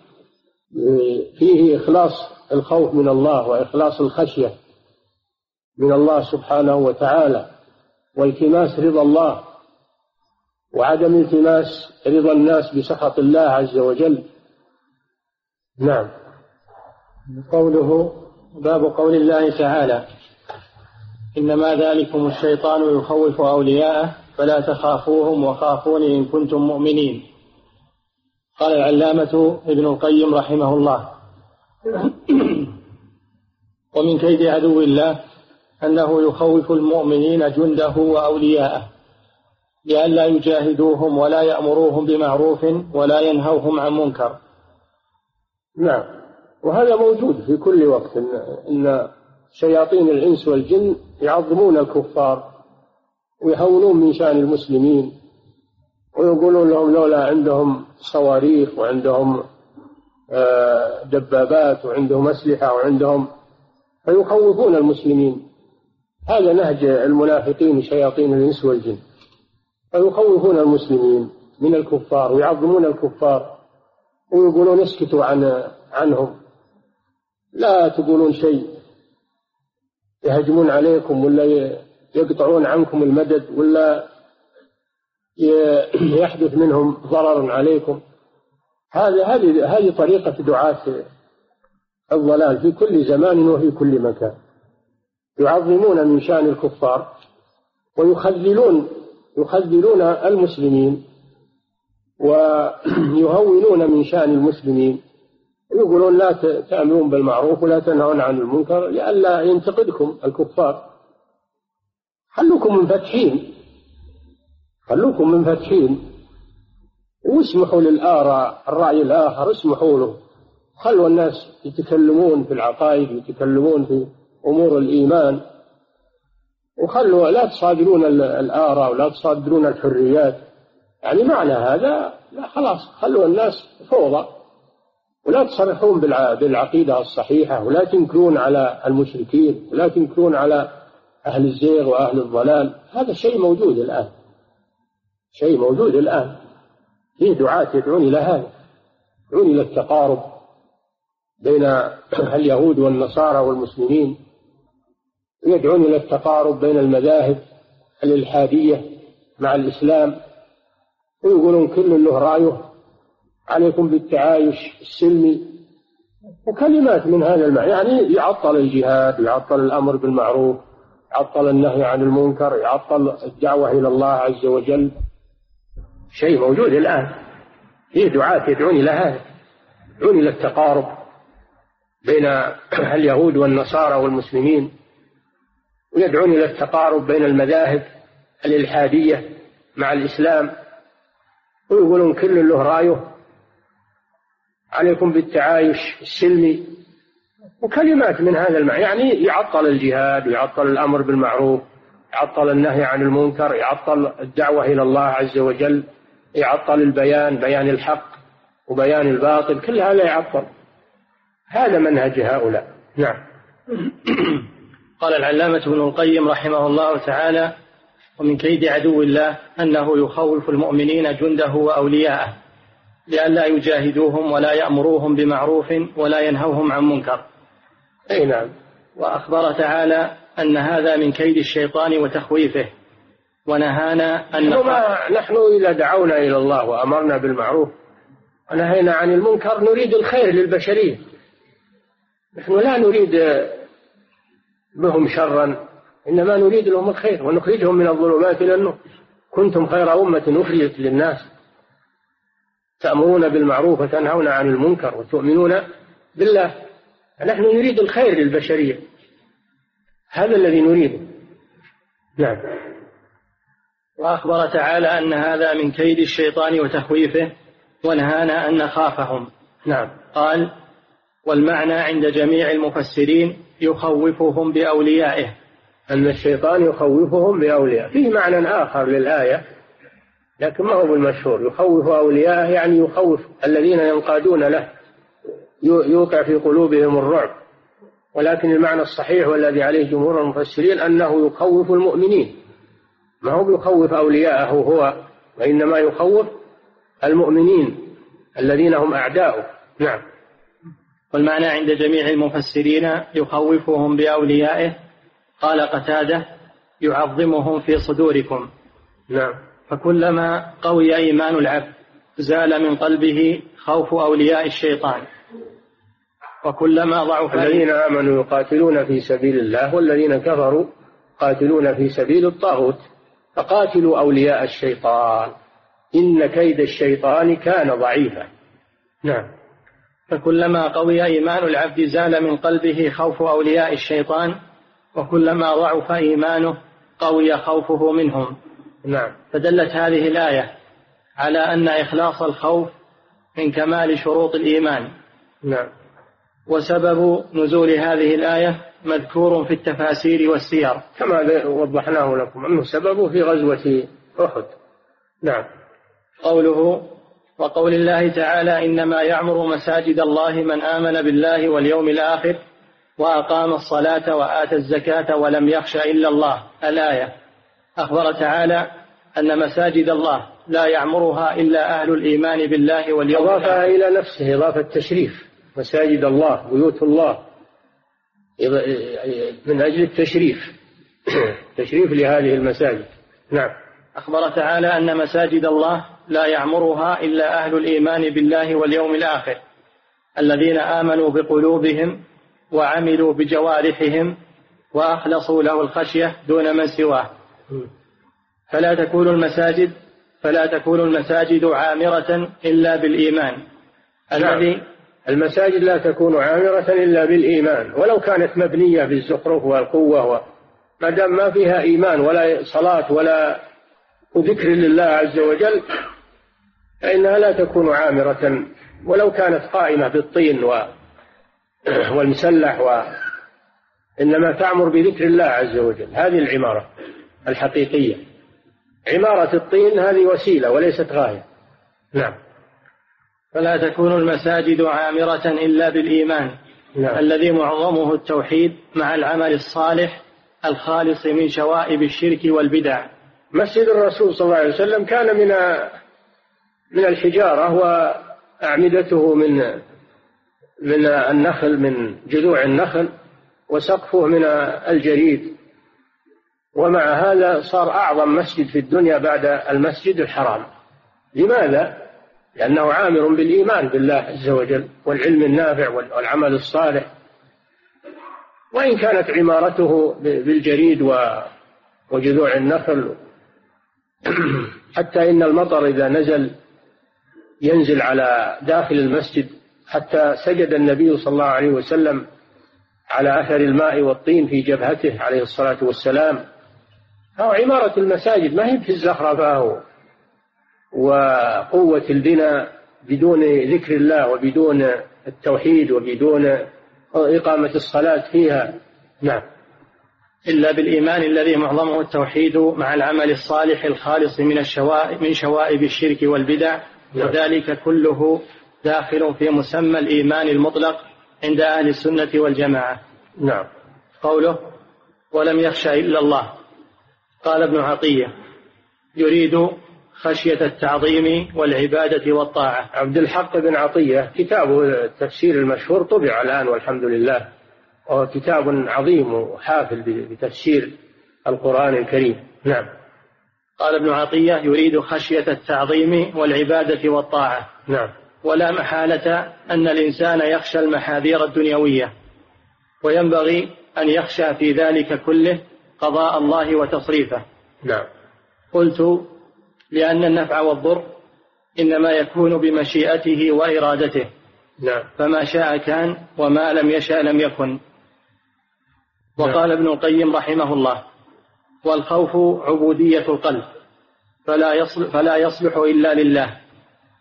فيه إخلاص الخوف من الله وإخلاص الخشية من الله سبحانه وتعالى والتماس رضا الله وعدم التماس رضا الناس بسخط الله عز وجل. نعم. قوله باب قول الله تعالى إنما ذلكم الشيطان يخوف أولياءه فلا تخافوهم وخافوني إن كنتم مؤمنين. قال العلامة ابن القيم رحمه الله ومن كيد عدو الله أنه يخوف المؤمنين جنده وأولياءه لئلا يجاهدوهم ولا يأمروهم بمعروف ولا ينهوهم عن منكر. نعم. وهذا موجود في كل وقت إن, شياطين الإنس والجن يعظمون الكفار ويهونون من شأن المسلمين ويقولون لهم لولا عندهم صواريخ وعندهم آه، دبابات وعندهم أسلحة وعندهم فيخوفون المسلمين. هذا نهج المنافقين شياطين الإنس والجن. فيخوفون المسلمين من الكفار ويعظمون الكفار ويقولون اسكتوا عن عنهم. لا تقولون شيء. يهجمون عليكم ولا يقطعون عنكم المدد ولا يحدث منهم ضرر عليكم. هذه هذه هذه طريقة دعاة الضلال في كل زمان وفي كل مكان. يعظمون من شأن الكفار ويخذلون يخذلون المسلمين ويهونون من شأن المسلمين. يقولون لا تأمرون بالمعروف ولا تنهون عن المنكر لئلا ينتقدكم الكفار. خلوكم منفتحين خلوكم منفتحين واسمحوا للآراء الرأي الآخر اسمحوا له. خلوا الناس يتكلمون في العقائد ويتكلمون في أمور الإيمان. وخلوا لا تصادرون الآراء ولا تصادرون الحريات. يعني معنى هذا لا خلاص خلوا الناس فوضى. ولا تصرحون بالعقيدة الصحيحة ولا تنكرون على المشركين ولا تنكرون على أهل الزيغ وأهل الضلال. هذا شيء موجود الآن. شيء موجود الآن. فيه دعاة يدعون إلى هذا يدعون إلى التقارب بين اليهود والنصارى والمسلمين يدعون إلى التقارب بين المذاهب الإلحادية مع الإسلام. ويقولون كل له رأيه. عليكم بالتعايش السلمي وكلمات من هذا المعنى. يعني يعطل الجهاد يعطل الأمر بالمعروف يعطل النهي عن المنكر يعطل الدعوة إلى الله عز وجل. شيء موجود الآن. فيه دعاة يدعون إلى هذا يدعون إلى التقارب بين اليهود والنصارى والمسلمين ويدعون إلى التقارب بين المذاهب الإلحادية مع الإسلام. ويقولون كل له رأيه. عليكم بالتعايش السلمي وكلمات من هذا المعنى. يعني يعطل الجهاد ويعطل الأمر بالمعروف يعطل النهي عن المنكر يعطل الدعوة إلى الله عز وجل يعطل البيان بيان الحق وبيان الباطل كل هذا يعطل. هذا منهج هؤلاء. نعم. قال العلامة ابن القيم رحمه الله تعالى ومن كيد عدو الله أنه يخوف المؤمنين جنده وأولياءه. لئلا يجاهدوهم ولا يأمروهم بمعروف ولا ينهوهم عن منكر. أي نعم. وأخبر تعالى أن هذا من كيد الشيطان وتخويفه ونهانا أن نحن, نحن إذا دعونا إلى الله وأمرنا بالمعروف ونهينا عن المنكر نريد الخير للبشرية. نحن لا نريد بهم شرا إنما نريد لهم الخير ونخرجهم من الظلمات إلى النور. كنتم خير أمة أخرجت للناس. تأمرون بالمعروف وتنهون عن المنكر وتؤمنون بالله. نحن نريد الخير للبشرية. هذا الذي نريده. نعم. وأخبر تعالى أن هذا من كيد الشيطان وتخويفه ونهانا أن نخافهم. نعم. قال والمعنى عند جميع المفسرين يخوفهم بأوليائه. أن الشيطان يخوفهم بأوليائه. فيه معنى آخر للآية. لكن ما هو بالمشهور؟ يخوف أولياءه يعني يخوف الذين ينقادون له. يوقع في قلوبهم الرعب. ولكن المعنى الصحيح والذي عليه جمهور المفسرين أنه يخوف المؤمنين. ما هو يخوف أولياءه هو وإنما يخوف المؤمنين الذين هم أعداؤه. نعم. والمعنى عند جميع المفسرين يخوفهم بأوليائه. قال قتادة يعظمهم في صدوركم. نعم. فكلما قوي إيمان العبد زال من قلبه خوف أولياء الشيطان. وكلما ضعف الذين آمنوا يقاتلون في سبيل الله والذين كفروا قاتلون في سبيل الطاغوت فقاتلوا أولياء الشيطان. إن كيد الشيطان كان ضعيفا. نعم. فكلما قوي إيمان العبد زال من قلبه خوف أولياء الشيطان وكلما ضعف إيمانه قوي خوفه منهم. نعم. فدلت هذه الآية على أن إخلاص الخوف من كمال شروط الإيمان. نعم. وسبب نزول هذه الآية مذكور في التفاسير والسير. كما وضحناه لكم أنه سببه في غزوة أحد. نعم. قوله وقول الله تعالى إنما يعمر مساجد الله من آمن بالله واليوم الآخر وأقام الصلاة وآتى الزكاة ولم يخش إلا الله. الآية. أخبر تعالى أن مساجد الله لا يعمرها إلا أهل الإيمان بالله واليوم أضافها إلى نفسه إضافة تشريف. مساجد الله بيوت الله. من أجل التشريف. تشريف لهذه المساجد. نعم. أخبر تعالى أن مساجد الله لا يعمرها إلا أهل الإيمان بالله واليوم الآخر. الذين آمنوا بقلوبهم وعملوا بجوارحهم وأخلصوا له الخشية دون من سواه. فلا تكون المساجد فلا تكون المساجد عامرة إلا بالإيمان. الذي نعم. المساجد لا تكون عامرة إلا بالإيمان ولو كانت مبنية بالزخرف والقوة ما دام ما فيها إيمان ولا صلاة ولا ذكر لله عز وجل فإنها لا تكون عامرة. ولو كانت قائمة بالطين والمسلح و إنما تعمر بذكر الله عز وجل. هذه العمارة. الحقيقية. عمارة الطين هذه وسيلة وليست غاية. نعم. فلا تكون المساجد عامرة إلا بالإيمان. نعم. الذي معظمه التوحيد مع العمل الصالح الخالص من شوائب الشرك والبدع. مسجد الرسول صلى الله عليه وسلم كان من من الحجارة وأعمدته من من النخل من جذوع النخل وسقفه من الجريد. ومع هذا صار أعظم مسجد في الدنيا بعد المسجد الحرام. لماذا؟ لأنه عامر بالإيمان بالله عز وجل والعلم النافع والعمل الصالح. وإن كانت عمارته بالجريد وجذوع النخل حتى إن المطر إذا نزل ينزل على داخل المسجد حتى سجد النبي صلى الله عليه وسلم على أثر الماء والطين في جبهته عليه الصلاة والسلام. أو عمارة المساجد ما هي في الزخرفة وقوة البناء بدون ذكر الله وبدون التوحيد وبدون إقامة الصلاة فيها. نعم. إلا بالإيمان الذي معظمه التوحيد مع العمل الصالح الخالص من الشوائب من شوائب الشرك والبدع. نعم. وذلك كله داخل في مسمى الإيمان المطلق عند أهل السنة والجماعة. نعم. قوله ولم يخشى إلا الله. قال ابن عطية يريد خشية التعظيم والعبادة والطاعة. عبد الحق بن عطية كتابه التفسير المشهور طبع الآن والحمد لله وهو كتاب عظيم وحافل بتفسير القرآن الكريم. نعم. قال ابن عطية يريد خشية التعظيم والعبادة والطاعة. نعم. ولا محالة أن الإنسان يخشى المحاذير الدنيوية وينبغي أن يخشى في ذلك كله قضاء الله وتصريفه. نعم. قلت لأن النفع والضر إنما يكون بمشيئته وإرادته. نعم. فما شاء كان وما لم يشاء لم يكن. وقال ابن القيم رحمه الله والخوف عبودية القلب فلا يصلح, فلا يصلح إلا لله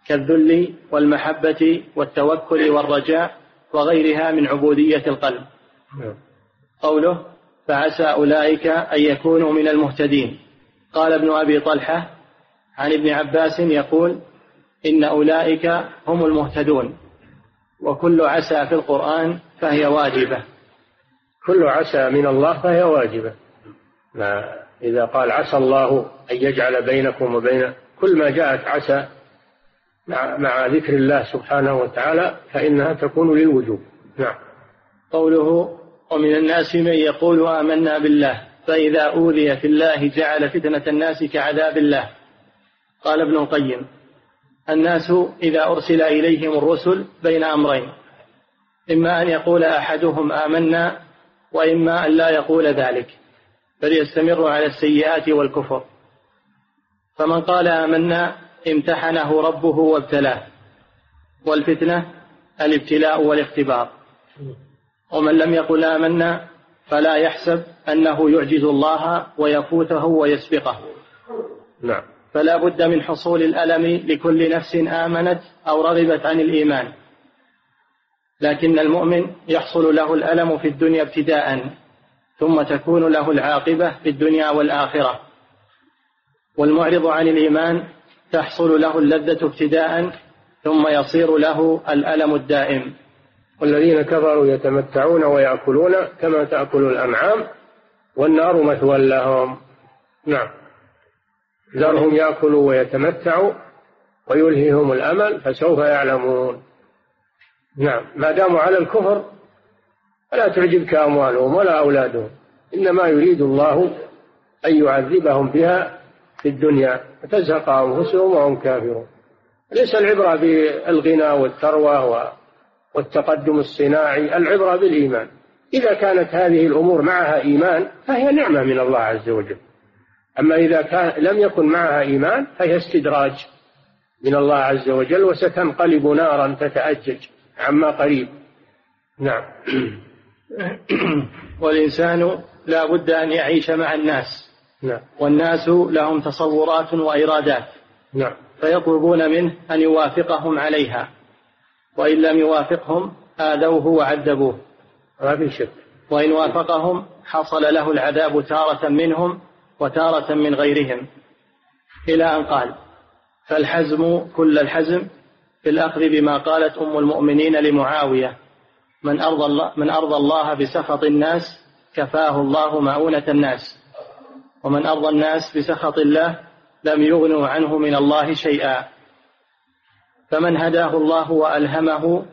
كالذل والمحبة والتوكل والرجاء وغيرها من عبودية القلب. نعم. قوله فعسى أولئك أن يكونوا من المهتدين. قال ابن أبي طلحة عن ابن عباس يقول إن أولئك هم المهتدون وكل عسى في القرآن فهي واجبة. كل عسى من الله فهي واجبة. ما إذا قال عسى الله أن يجعل بينكم وبين كل ما جاءت عسى مع, مع ذكر الله سبحانه وتعالى فإنها تكون للوجوب. نعم. قوله ومن الناس من يقول آمنا بالله فإذا أوذي في الله جعل فتنة الناس كعذاب الله. قال ابن القيم الناس إذا أرسل إليهم الرسل بين أمرين إما أن يقول أحدهم آمنا وإما أن لا يقول ذلك بل يستمر على السيئات والكفر. فمن قال آمنا امتحنه ربه وابتلاه والفتنة الابتلاء والاختبار. ومن لم يقل آمنا فلا يحسب أنه يعجز الله ويفوته ويسبقه. نعم. فلا بد من حصول الألم لكل نفس آمنت أو رغبت عن الإيمان. لكن المؤمن يحصل له الألم في الدنيا ابتداء ثم تكون له العاقبة في الدنيا والآخرة. والمعرض عن الإيمان تحصل له اللذة ابتداء ثم يصير له الألم الدائم. والذين كفروا يتمتعون ويأكلون كما تأكل الأنعام والنار مثوى لهم. نعم. ذرهم يأكلوا ويتمتعوا ويلهيهم الأمل فسوف يعلمون. نعم. ما داموا على الكفر فلا تعجبك أموالهم ولا أولادهم. إنما يريد الله أن يعذبهم بها في الدنيا فتزهق أنفسهم وهم كافرون. ليس العبرة بالغنى والثروة والتقدم الصناعي العبرة بالإيمان. إذا كانت هذه الأمور معها إيمان فهي نعمة من الله عز وجل. أما إذا كان لم يكن معها إيمان فهي استدراج من الله عز وجل وستنقلب نارا تتأجج عما قريب. نعم. والإنسان لا بد أن يعيش مع الناس. نعم. والناس لهم تصورات وإرادات. نعم. فيطلبون منه أن يوافقهم عليها. وإن لم يوافقهم آذوه وعذبوه. ما في شك. وإن وافقهم حصل له العذاب تارة منهم وتارة من غيرهم. إلى أن قال فالحزم كل الحزم في الأخذ بما قالت أم المؤمنين لمعاوية من أرضى الله, من أرضى الله بسخط الناس كفاه الله مؤونة الناس. ومن أرضى الناس بسخط الله لم يغنوا عنه من الله شيئا. فمن هداه الله وألهمه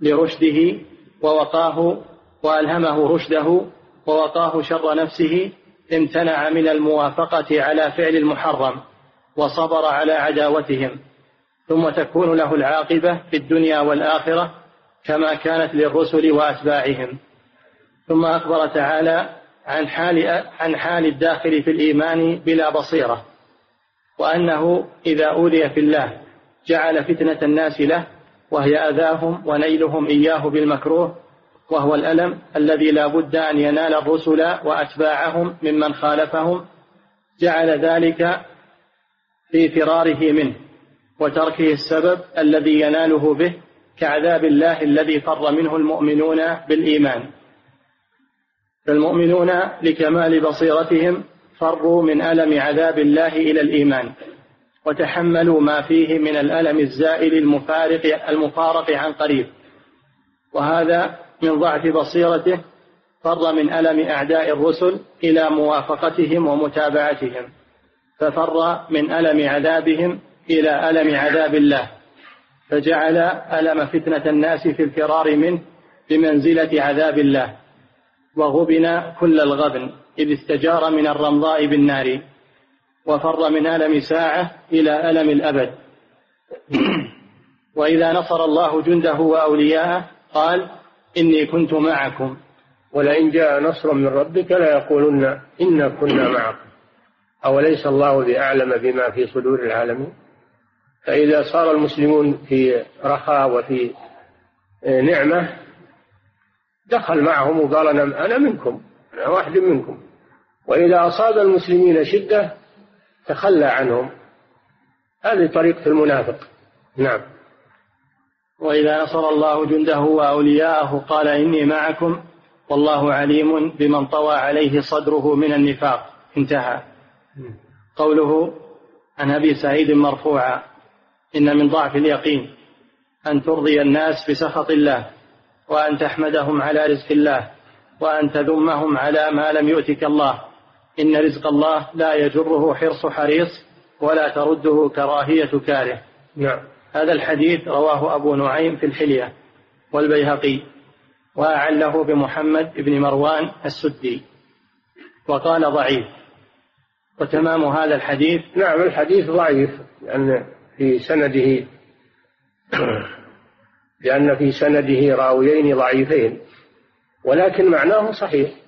لرشده ووقاه وألهمه رشده ووقاه شر نفسه امتنع من الموافقة على فعل المحرم وصبر على عداوتهم ثم تكون له العاقبة في الدنيا والآخرة كما كانت للرسل وأتباعهم. ثم أخبر تعالى عن حال عن حال الداخل في الإيمان بلا بصيرة وأنه إذا أوذي في الله جعل فتنة الناس له وهي أذاهم ونيلهم إياه بالمكروه وهو الألم الذي لا بد أن ينال الرسل وأتباعهم ممن خالفهم. جعل ذلك في فراره منه وتركه السبب الذي يناله به كعذاب الله الذي فر منه المؤمنون بالإيمان. فالمؤمنون لكمال بصيرتهم فروا من ألم عذاب الله إلى الإيمان. وتحملوا ما فيه من الألم الزائل المفارق المفارق عن قريب. وهذا من ضعف بصيرته فر من ألم أعداء الرسل إلى موافقتهم ومتابعتهم ففر من ألم عذابهم إلى ألم عذاب الله فجعل ألم فتنة الناس في الفرار منه بمنزلة عذاب الله وغبن كل الغبن إذ استجار من الرمضاء بالنار. وفر من ألم ساعة إلى ألم الأبد. وإذا نصر الله جنده وأولياءه قال إني كنت معكم. ولئن جاء نصر من ربك ليقولن إنا كنا معكم. أوليس الله بأعلم بما في صدور العالمين؟ فإذا صار المسلمون في رخاء وفي نعمة دخل معهم وقال أنا أنا منكم أنا واحد منكم. وإذا أصاب المسلمين شدة تخلى عنهم هذه طريقة المنافق. نعم. وإذا نصر الله جنده وأولياءه قال إني معكم والله عليم بمن طوى عليه صدره من النفاق. انتهى. قوله عن أبي سعيد مرفوعا إن من ضعف اليقين أن ترضي الناس بسخط الله وأن تحمدهم على رزق الله وأن تذمهم على ما لم يؤتك الله إن رزق الله لا يجره حرص حريص ولا ترده كراهية كاره. نعم. هذا الحديث رواه أبو نعيم في الحلية والبيهقي وأعله بمحمد بن مروان السدي. وقال ضعيف. وتمام هذا الحديث؟ نعم الحديث ضعيف لأن في سنده لأن في سنده راويين ضعيفين ولكن معناه صحيح.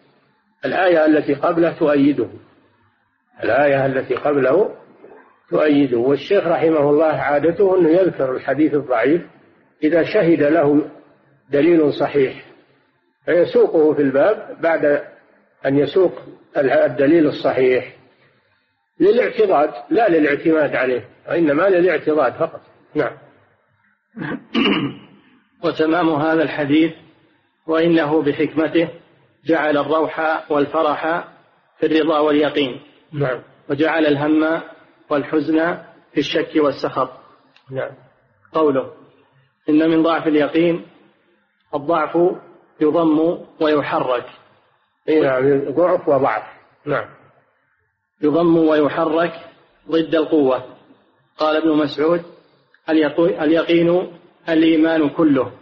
الآية التي قبله تؤيده. الآية التي قبله تؤيده. والشيخ رحمه الله عادته أنه يذكر الحديث الضعيف إذا شهد له دليل صحيح فيسوقه في الباب بعد أن يسوق الدليل الصحيح. للاعتضاد لا للاعتماد عليه وإنما للاعتضاد فقط. نعم. وتمام هذا الحديث وإنه بحكمته جعل الروح والفرح في الرضا واليقين. نعم. وجعل الهم والحزن في الشك والسخط. نعم. قوله إن من ضعف اليقين الضعف يضم ويحرك. نعم ضعف وضعف. نعم. يضم ويحرك ضد القوة. قال ابن مسعود اليقين الإيمان كله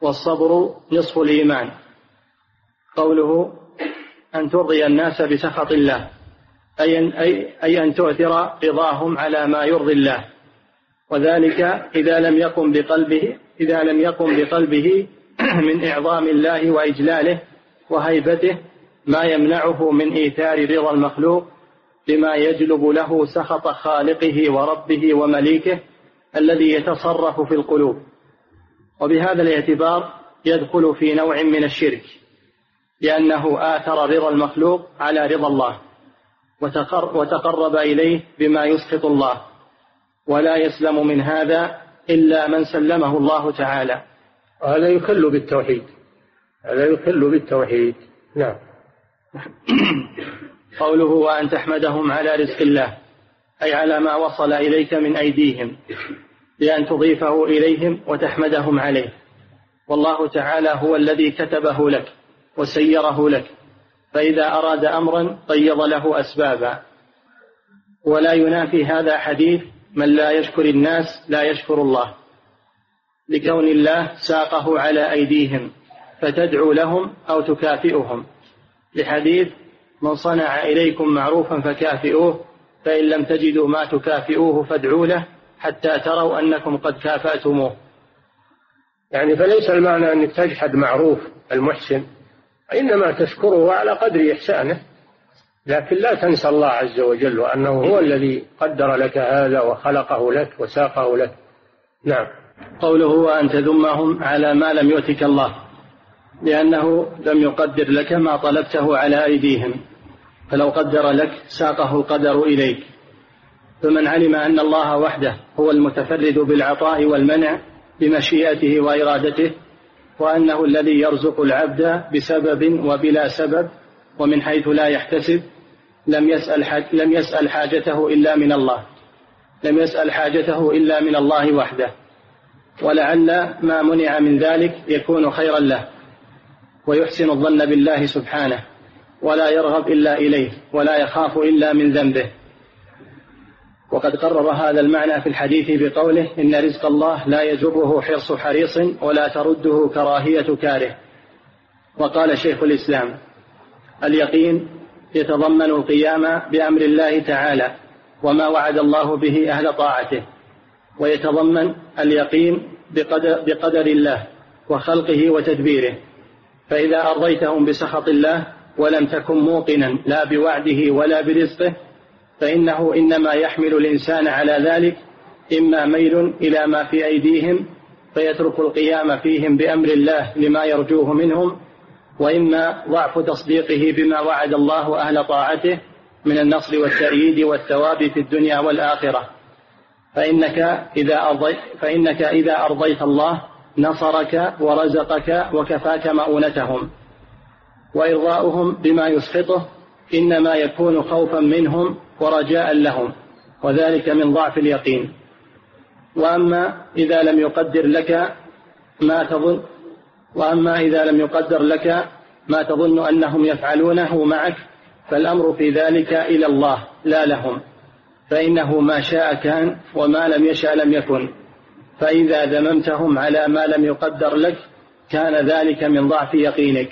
والصبر نصف الإيمان. قوله أن ترضي الناس بسخط الله أي أن, أي, أي أن تؤثر رضاهم على ما يرضي الله. وذلك إذا لم يقم بقلبه إذا لم يقم بقلبه من إعظام الله وإجلاله وهيبته ما يمنعه من إيثار رضا المخلوق بما يجلب له سخط خالقه وربه ومليكه الذي يتصرف في القلوب. وبهذا الاعتبار يدخل في نوع من الشرك. لأنه آثر رضا المخلوق على رضا الله وتقرب إليه بما يسخط الله. ولا يسلم من هذا إلا من سلمه الله تعالى. هذا يخل بالتوحيد. هذا يخل بالتوحيد. نعم. قوله وأن تحمدهم على رزق الله أي على ما وصل إليك من أيديهم بأن تضيفه إليهم وتحمدهم عليه. والله تعالى هو الذي كتبه لك. وسيره لك. فإذا أراد أمرا قيض له أسبابا. ولا ينافي هذا حديث من لا يشكر الناس لا يشكر الله. لكون الله ساقه على أيديهم فتدعو لهم أو تكافئهم. لحديث من صنع إليكم معروفا فكافئوه فإن لم تجدوا ما تكافئوه فادعوا له حتى تروا أنكم قد كافأتموه. يعني فليس المعنى أنك تجحد معروف المحسن إنما تشكره على قدر إحسانه لكن لا تنسى الله عز وجل وأنه هو الذي قدر لك هذا وخلقه لك وساقه لك. نعم. قوله وأن تذمهم على ما لم يؤتك الله لأنه لم يقدر لك ما طلبته على أيديهم فلو قدر لك ساقه القدر إليك. فمن علم أن الله وحده هو المتفرد بالعطاء والمنع بمشيئته وإرادته وأنه الذي يرزق العبد بسبب وبلا سبب ومن حيث لا يحتسب لم يسأل لم يسأل حاجته إلا من الله لم يسأل حاجته إلا من الله وحده. ولعل ما منع من ذلك يكون خيرا له ويحسن الظن بالله سبحانه ولا يرغب إلا إليه ولا يخاف إلا من ذنبه. وقد قرر هذا المعنى في الحديث بقوله إن رزق الله لا يجره حرص حريص ولا ترده كراهية كاره. وقال شيخ الإسلام اليقين يتضمن القيام بأمر الله تعالى وما وعد الله به أهل طاعته ويتضمن اليقين بقدر, بقدر الله وخلقه وتدبيره. فإذا أرضيتهم بسخط الله ولم تكن موقنا لا بوعده ولا برزقه فإنه إنما يحمل الإنسان على ذلك إما ميل إلى ما في أيديهم فيترك القيام فيهم بأمر الله لما يرجوه منهم وإما ضعف تصديقه بما وعد الله أهل طاعته من النصر والتأييد والثواب في الدنيا والآخرة. فإنك إذا أرضيت فإنك إذا أرضيت الله نصرك ورزقك وكفاك مؤونتهم. وإرضاؤهم بما يسخطه إنما يكون خوفا منهم ورجاء لهم وذلك من ضعف اليقين. وأما إذا لم يقدر لك ما تظن وأما إذا لم يقدر لك ما تظن أنهم يفعلونه معك فالأمر في ذلك إلى الله لا لهم. فإنه ما شاء كان وما لم يشاء لم يكن. فإذا ذممتهم على ما لم يقدر لك كان ذلك من ضعف يقينك.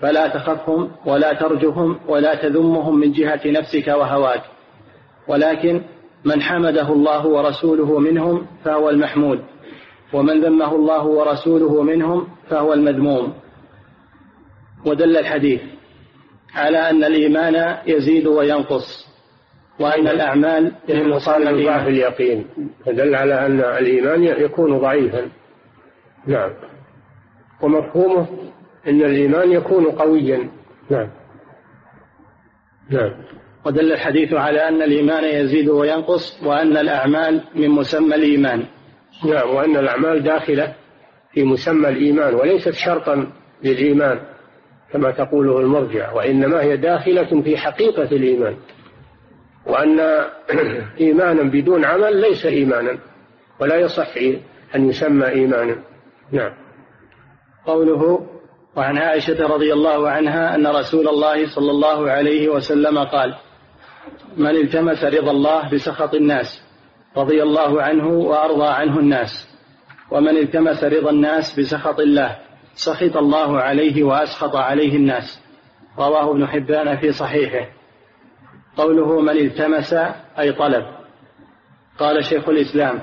فلا تخفهم ولا ترجهم ولا تذمهم من جهة نفسك وهواك. ولكن من حمده الله ورسوله منهم فهو المحمود ومن ذمه الله ورسوله منهم فهو المذموم. ودل الحديث على أن الإيمان يزيد وينقص وأن الأعمال يهم ضعف اليقين. فدل على أن الإيمان يكون ضعيفا. نعم. ومفهومه أن الإيمان يكون قويا. نعم. نعم. ودل الحديث على أن الإيمان يزيد وينقص وأن الأعمال من مسمى الإيمان. نعم وأن الأعمال داخلة في مسمى الإيمان وليست شرطا للإيمان كما تقوله المرجع وإنما هي داخلة في حقيقة الإيمان. وأن إيمانا بدون عمل ليس إيمانا ولا يصح أن يسمى إيمانا. نعم. قوله وعن عائشة رضي الله عنها أن رسول الله صلى الله عليه وسلم قال من التمس رضا الله بسخط الناس رضي الله عنه وأرضى عنه الناس ومن التمس رضا الناس بسخط الله سخط الله عليه وأسخط عليه الناس. رواه ابن حبان في صحيحه. قوله من التمس أي طلب. قال شيخ الإسلام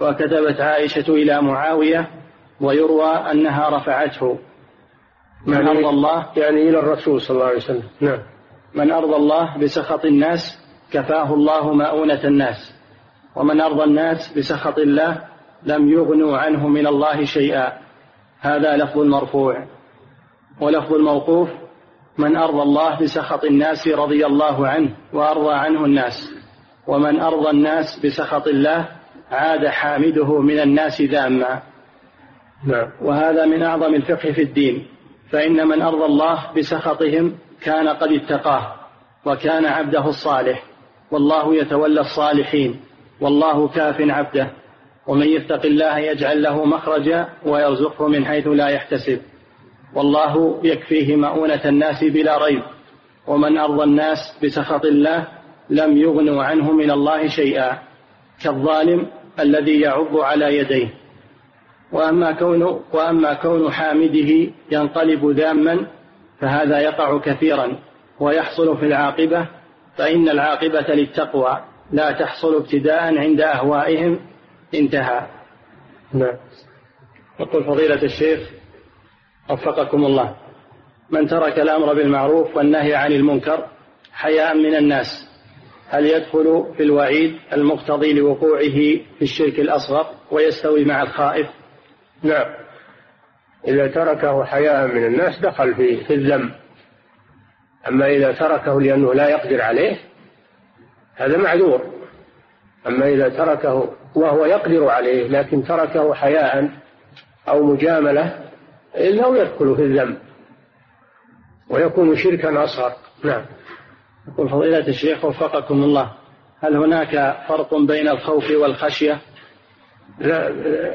وكتبت عائشة إلى معاوية ويروى أنها رفعته من يعني أرضى الله؟ يعني إلى الرسول صلى الله عليه وسلم. نعم. من أرضى الله بسخط الناس كفاه الله مؤونة الناس. ومن أرضى الناس بسخط الله لم يغنوا عنه من الله شيئا. هذا لفظ المرفوع ولفظ الموقوف من أرضى الله بسخط الناس رضي الله عنه وأرضى عنه الناس. ومن أرضى الناس بسخط الله عاد حامده من الناس ذاما. نعم. وهذا من أعظم الفقه في الدين. فإن من أرضى الله بسخطهم كان قد اتقاه وكان عبده الصالح والله يتولى الصالحين والله كاف عبده ومن يتق الله يجعل له مخرجا ويرزقه من حيث لا يحتسب والله يكفيه مؤونة الناس بلا ريب ومن أرضى الناس بسخط الله لم يغنوا عنه من الله شيئا كالظالم الذي يعض على يديه وأما كون وأما كون حامده ينقلب ذاما فهذا يقع كثيرا ويحصل في العاقبة فإن العاقبة للتقوى لا تحصل ابتداء عند أهوائهم انتهى. نعم. يقول فضيلة الشيخ وفقكم الله. من ترك الأمر بالمعروف والنهي عن المنكر حياء من الناس هل يدخل في الوعيد المقتضي لوقوعه في الشرك الأصغر ويستوي مع الخائف؟ نعم. إذا تركه حياء من الناس دخل في, في الذنب أما إذا تركه لأنه لا يقدر عليه هذا معذور. أما إذا تركه وهو يقدر عليه لكن تركه حياء أو مجاملة إنه يدخل في الذنب ويكون شركا أصغر. نعم. يقول فضيلة الشيخ وفقكم الله هل هناك فرق بين الخوف والخشية؟ لا,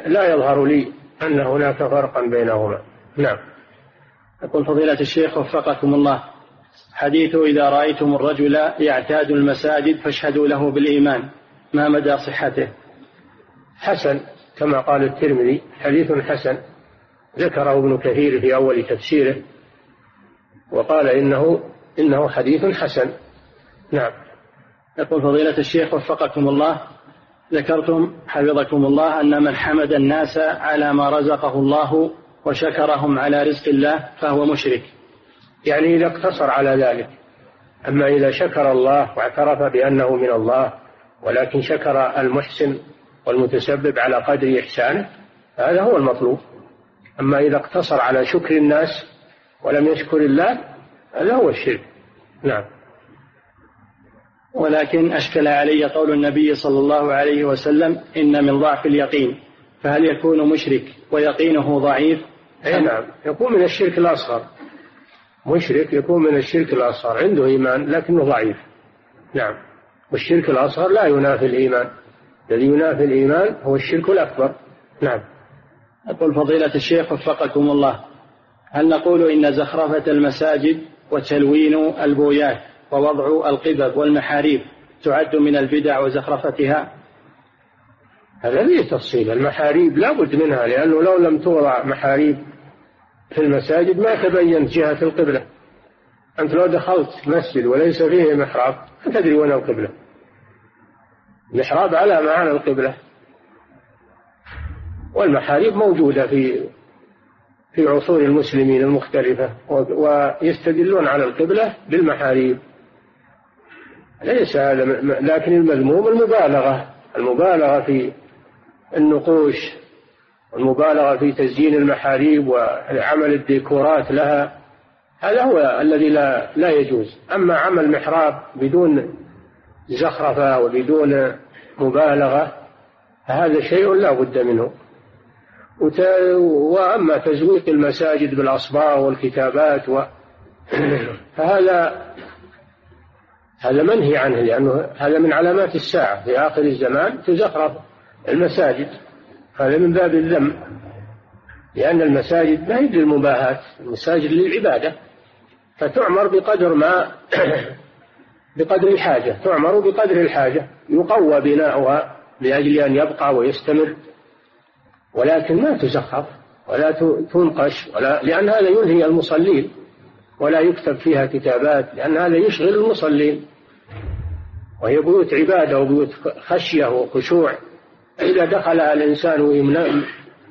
لا يظهر لي. أن هناك فرقا بينهما. نعم. يقول فضيلة الشيخ وفقكم الله. حديث إذا رأيتم الرجل يعتاد المساجد فاشهدوا له بالإيمان. ما مدى صحته؟ حسن كما قال الترمذي حديث حسن. ذكره ابن كثير في أول تفسيره وقال إنه إنه حديث حسن. نعم. يقول فضيلة الشيخ وفقكم الله. ذكرتم حفظكم الله أن من حمد الناس على ما رزقه الله وشكرهم على رزق الله فهو مشرك. يعني إذا اقتصر على ذلك أما إذا شكر الله واعترف بأنه من الله ولكن شكر المحسن والمتسبب على قدر إحسانه هذا هو المطلوب. أما إذا اقتصر على شكر الناس ولم يشكر الله هذا هو الشرك. نعم. ولكن أشكل علي قول النبي صلى الله عليه وسلم إن من ضعف اليقين فهل يكون مشرك ويقينه ضعيف؟ أي نعم يكون من الشرك الأصغر. مشرك يكون من الشرك الأصغر عنده إيمان لكنه ضعيف. نعم والشرك الأصغر لا ينافي الإيمان. الذي ينافي الإيمان هو الشرك الأكبر. نعم. يقول فضيلة الشيخ وفقكم الله هل نقول إن زخرفة المساجد وتلوين البويات ووضع القبب والمحاريب تعد من البدع وزخرفتها؟ هذا فيه تفصيل المحاريب لا بد منها لأنه لو لم توضع محاريب في المساجد ما تبينت جهة القبلة. أنت لو دخلت مسجد وليس فيه محراب ما تدري وين القبلة. المحراب على معنى القبلة. والمحاريب موجودة في في عصور المسلمين المختلفة ويستدلون على القبلة بالمحاريب. ليس هذا لكن المذموم المبالغة. المبالغة في النقوش والمبالغة في تزيين المحاريب وعمل الديكورات لها هذا هو الذي لا لا يجوز. أما عمل محراب بدون زخرفة وبدون مبالغة هذا شيء لا بد منه. وأما تزويق المساجد بالأصباغ والكتابات و... فهذا هذا منهي عنه لأنه هذا من علامات الساعة. في آخر الزمان تزخرف المساجد. هذا من باب الذم لأن المساجد ما هي للمباهاة المساجد للعبادة. فتعمر بقدر ما بقدر الحاجة تعمر بقدر الحاجة. يقوى بناؤها لأجل أن يبقى ويستمر. ولكن ما تزخرف ولا تنقش ولا لأن هذا يلهي المصلين. ولا يكتب فيها كتابات لأن هذا يشغل المصلين. وهي بيوت عبادة وبيوت خشية وخشوع. إذا دخلها الإنسان وهي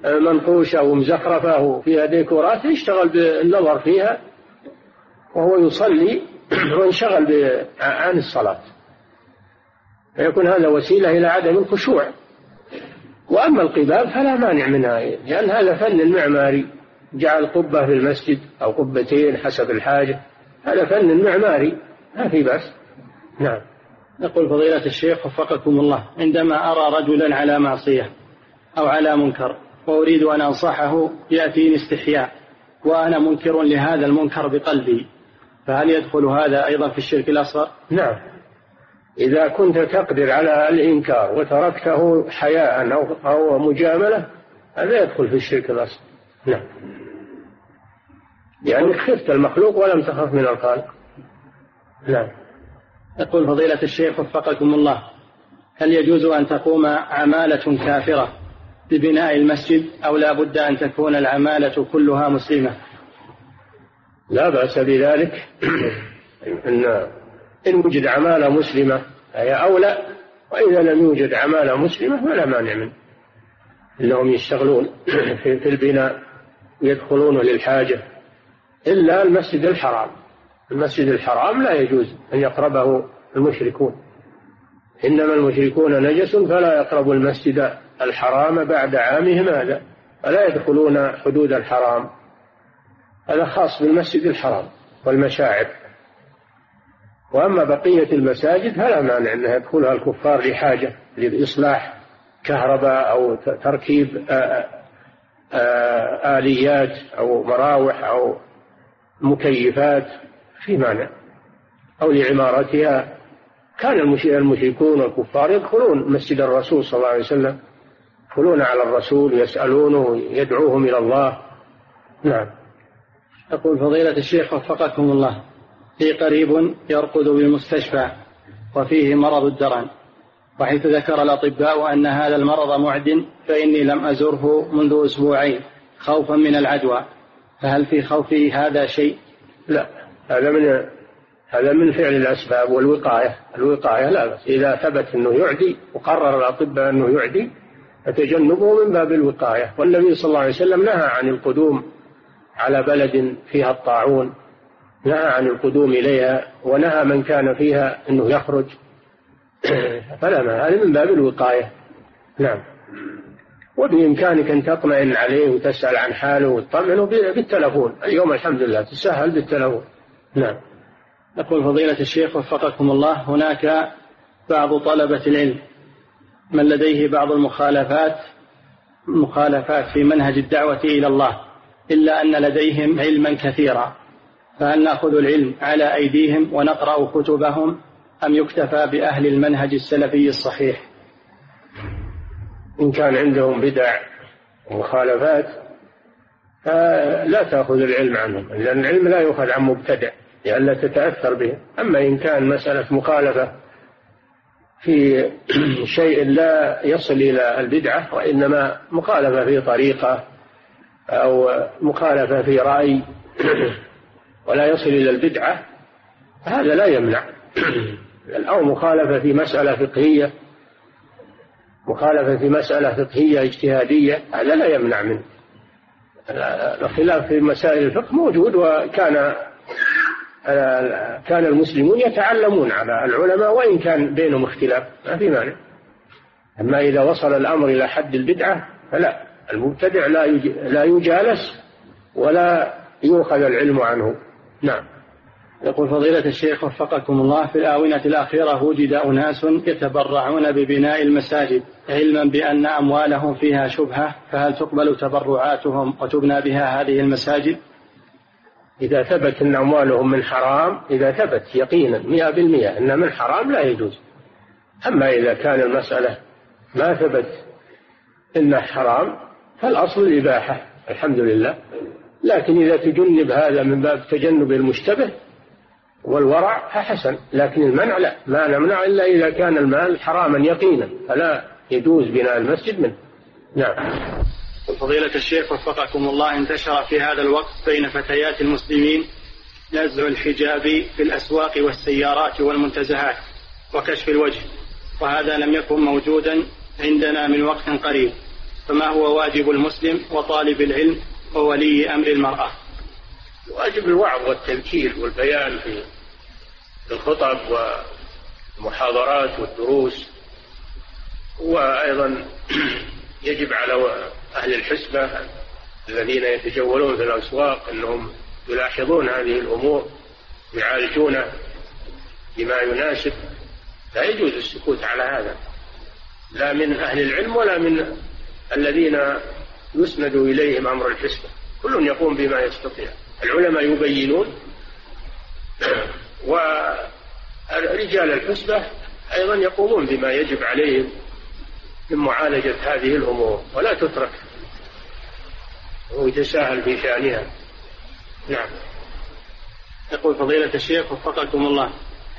منقوشة ومزخرفة وفيها ديكورات يشتغل بالنظر فيها وهو يصلي وانشغل عن الصلاة. فيكون هذا وسيلة إلى عدم الخشوع. وأما القباب فلا مانع منها لأن هذا فن المعماري. جعل قبة في المسجد أو قبتين حسب الحاجة. هذا فن معماري ما في بأس. نعم. يقول فضيلة الشيخ وفقكم الله عندما أرى رجلا على معصية أو على منكر وأريد أن أنصحه يأتيني استحياء وأنا منكر لهذا المنكر بقلبي فهل يدخل هذا أيضا في الشرك الأصغر؟ نعم. إذا كنت تقدر على الإنكار وتركته حياء أو أو مجاملة هذا يدخل في الشرك الأصغر. نعم. لأنك يعني خفت المخلوق ولم تخف من الخالق. نعم. يقول فضيلة الشيخ وفقكم الله هل يجوز أن تقوم عمالة كافرة ببناء المسجد أو لا بد أن تكون العمالة كلها مسلمة؟ لا بأس بذلك. إن إن وجد عمالة مسلمة هي أولى وإذا لم يوجد عمالة مسلمة فلا مانع منه. إنهم يشتغلون في البناء يدخلون للحاجة. إلا المسجد الحرام. المسجد الحرام لا يجوز أن يقربه المشركون. إنما المشركون نجس فلا يقربوا المسجد الحرام بعد عامهم هذا فلا يدخلون حدود الحرام. هذا خاص بالمسجد الحرام والمشاعر. وأما بقية المساجد فلا مانع أنها يدخلها الكفار لحاجة لإصلاح كهرباء أو تركيب آليات أو مراوح أو مكيفات في مانع أو لعمارتها. كان المشركون والكفار يدخلون مسجد الرسول صلى الله عليه وسلم يدخلون على الرسول يسألونه يدعوهم إلى الله. نعم. يقول فضيلة الشيخ وفقكم الله في قريب يرقد بالمستشفى وفيه مرض الدرن وحيث ذكر الأطباء أن هذا المرض معد فإني لم أزره منذ أسبوعين خوفا من العدوى. فهل في خوفي هذا شيء؟ لا هذا من هذا من فعل الأسباب والوقاية. الوقاية لا بس إذا ثبت أنه يعدي وقرر الأطباء أنه يعدي فتجنبه من باب الوقاية. والنبي صلى الله عليه وسلم نهى عن القدوم على بلد فيها الطاعون نهى عن القدوم إليها ونهى من كان فيها أنه يخرج. فلا هذا من باب الوقاية. نعم. وبإمكانك أن تطمئن عليه وتسأل عن حاله وتطمئنه بالتلفون. اليوم الحمد لله تسهل بالتلفون. نعم. يقول فضيلة الشيخ وفقكم الله هناك بعض طلبة العلم من لديه بعض المخالفات مخالفات في منهج الدعوة إلى الله إلا أن لديهم علما كثيرا فهل نأخذ العلم على أيديهم ونقرأ كتبهم أم يكتفى بأهل المنهج السلفي الصحيح؟ إن كان عندهم بدع ومخالفات فلا تأخذ العلم عنهم لأن العلم لا يؤخذ عن مبتدع لئلا تتأثر به. أما إن كان مسألة مخالفة في شيء لا يصل إلى البدعة وإنما مخالفة في طريقة أو مخالفة في رأي ولا يصل إلى البدعة هذا لا يمنع أو مخالفة في مسألة فقهية. مخالفة في مسألة فقهية اجتهادية هذا لا يمنع منه. الخلاف في مسائل الفقه موجود وكان كان المسلمون يتعلمون على العلماء وإن كان بينهم اختلاف ما في مانع. أما إذا وصل الأمر إلى حد البدعة فلا. المبتدع لا لا يجالس ولا يؤخذ العلم عنه. نعم. يقول فضيلة الشيخ وفقكم الله في الآونة الأخيرة وجد أناس يتبرعون ببناء المساجد علما بأن أموالهم فيها شبهة فهل تقبل تبرعاتهم وتبنى بها هذه المساجد؟ إذا ثبت أن أموالهم من حرام إذا ثبت يقينا مئة بالمئة أن من حرام لا يجوز. أما إذا كان المسألة ما ثبت أنه حرام فالأصل الإباحة الحمد لله. لكن إذا تجنب هذا من باب تجنب المشتبه والورع فحسن لكن المنع لا. ما نمنع إلا إذا كان المال حراما يقينا. فلا يجوز بناء المسجد منه. نعم. فضيلة الشيخ وفقكم الله انتشر في هذا الوقت بين فتيات المسلمين نزع الحجاب في الأسواق والسيارات والمنتزهات وكشف الوجه وهذا لم يكن موجودا عندنا من وقت قريب. فما هو واجب المسلم وطالب العلم وولي أمر المرأة؟ واجب الوعظ والتذكير والبيان في الخطب والمحاضرات والدروس. وأيضا يجب على أهل الحسبة الذين يتجولون في الأسواق أنهم يلاحظون هذه الأمور يعالجونه بما يناسب. لا يجوز السكوت على هذا. لا من أهل العلم ولا من الذين يسند إليهم أمر الحسبة. كل يقوم بما يستطيع. العلماء يبينون ورجال الحسبة أيضا يقومون بما يجب عليهم من معالجة هذه الأمور ولا تترك. ويتساهل في شأنها. نعم. يقول فضيلة الشيخ وفقكم الله.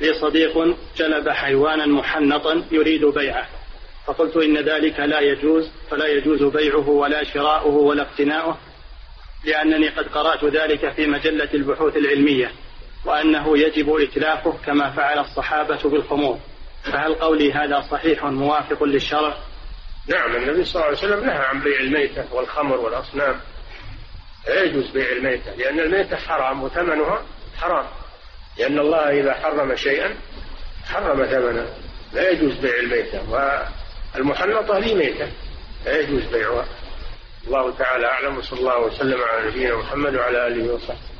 لي صديق جلب حيوانا محنطا يريد بيعه. فقلت إن ذلك لا يجوز فلا يجوز بيعه ولا شراؤه ولا اقتناؤه. لأنني قد قرأت ذلك في مجلة البحوث العلمية وأنه يجب إتلافه كما فعل الصحابة بالخمور. فهل قولي هذا صحيح موافق للشرع؟ نعم النبي صلى الله عليه وسلم نهى عن بيع الميتة والخمر والأصنام. لا يجوز بيع الميتة لأن الميتة حرام وثمنها حرام. لأن الله إذا حرم شيئا حرم ثمنه. لا يجوز بيع الميتة والمحنطة لي ميتة. لا يجوز بيعها. الله تعالى أعلم وصلى الله وسلم على نبينا محمد وعلى آله وصحبه.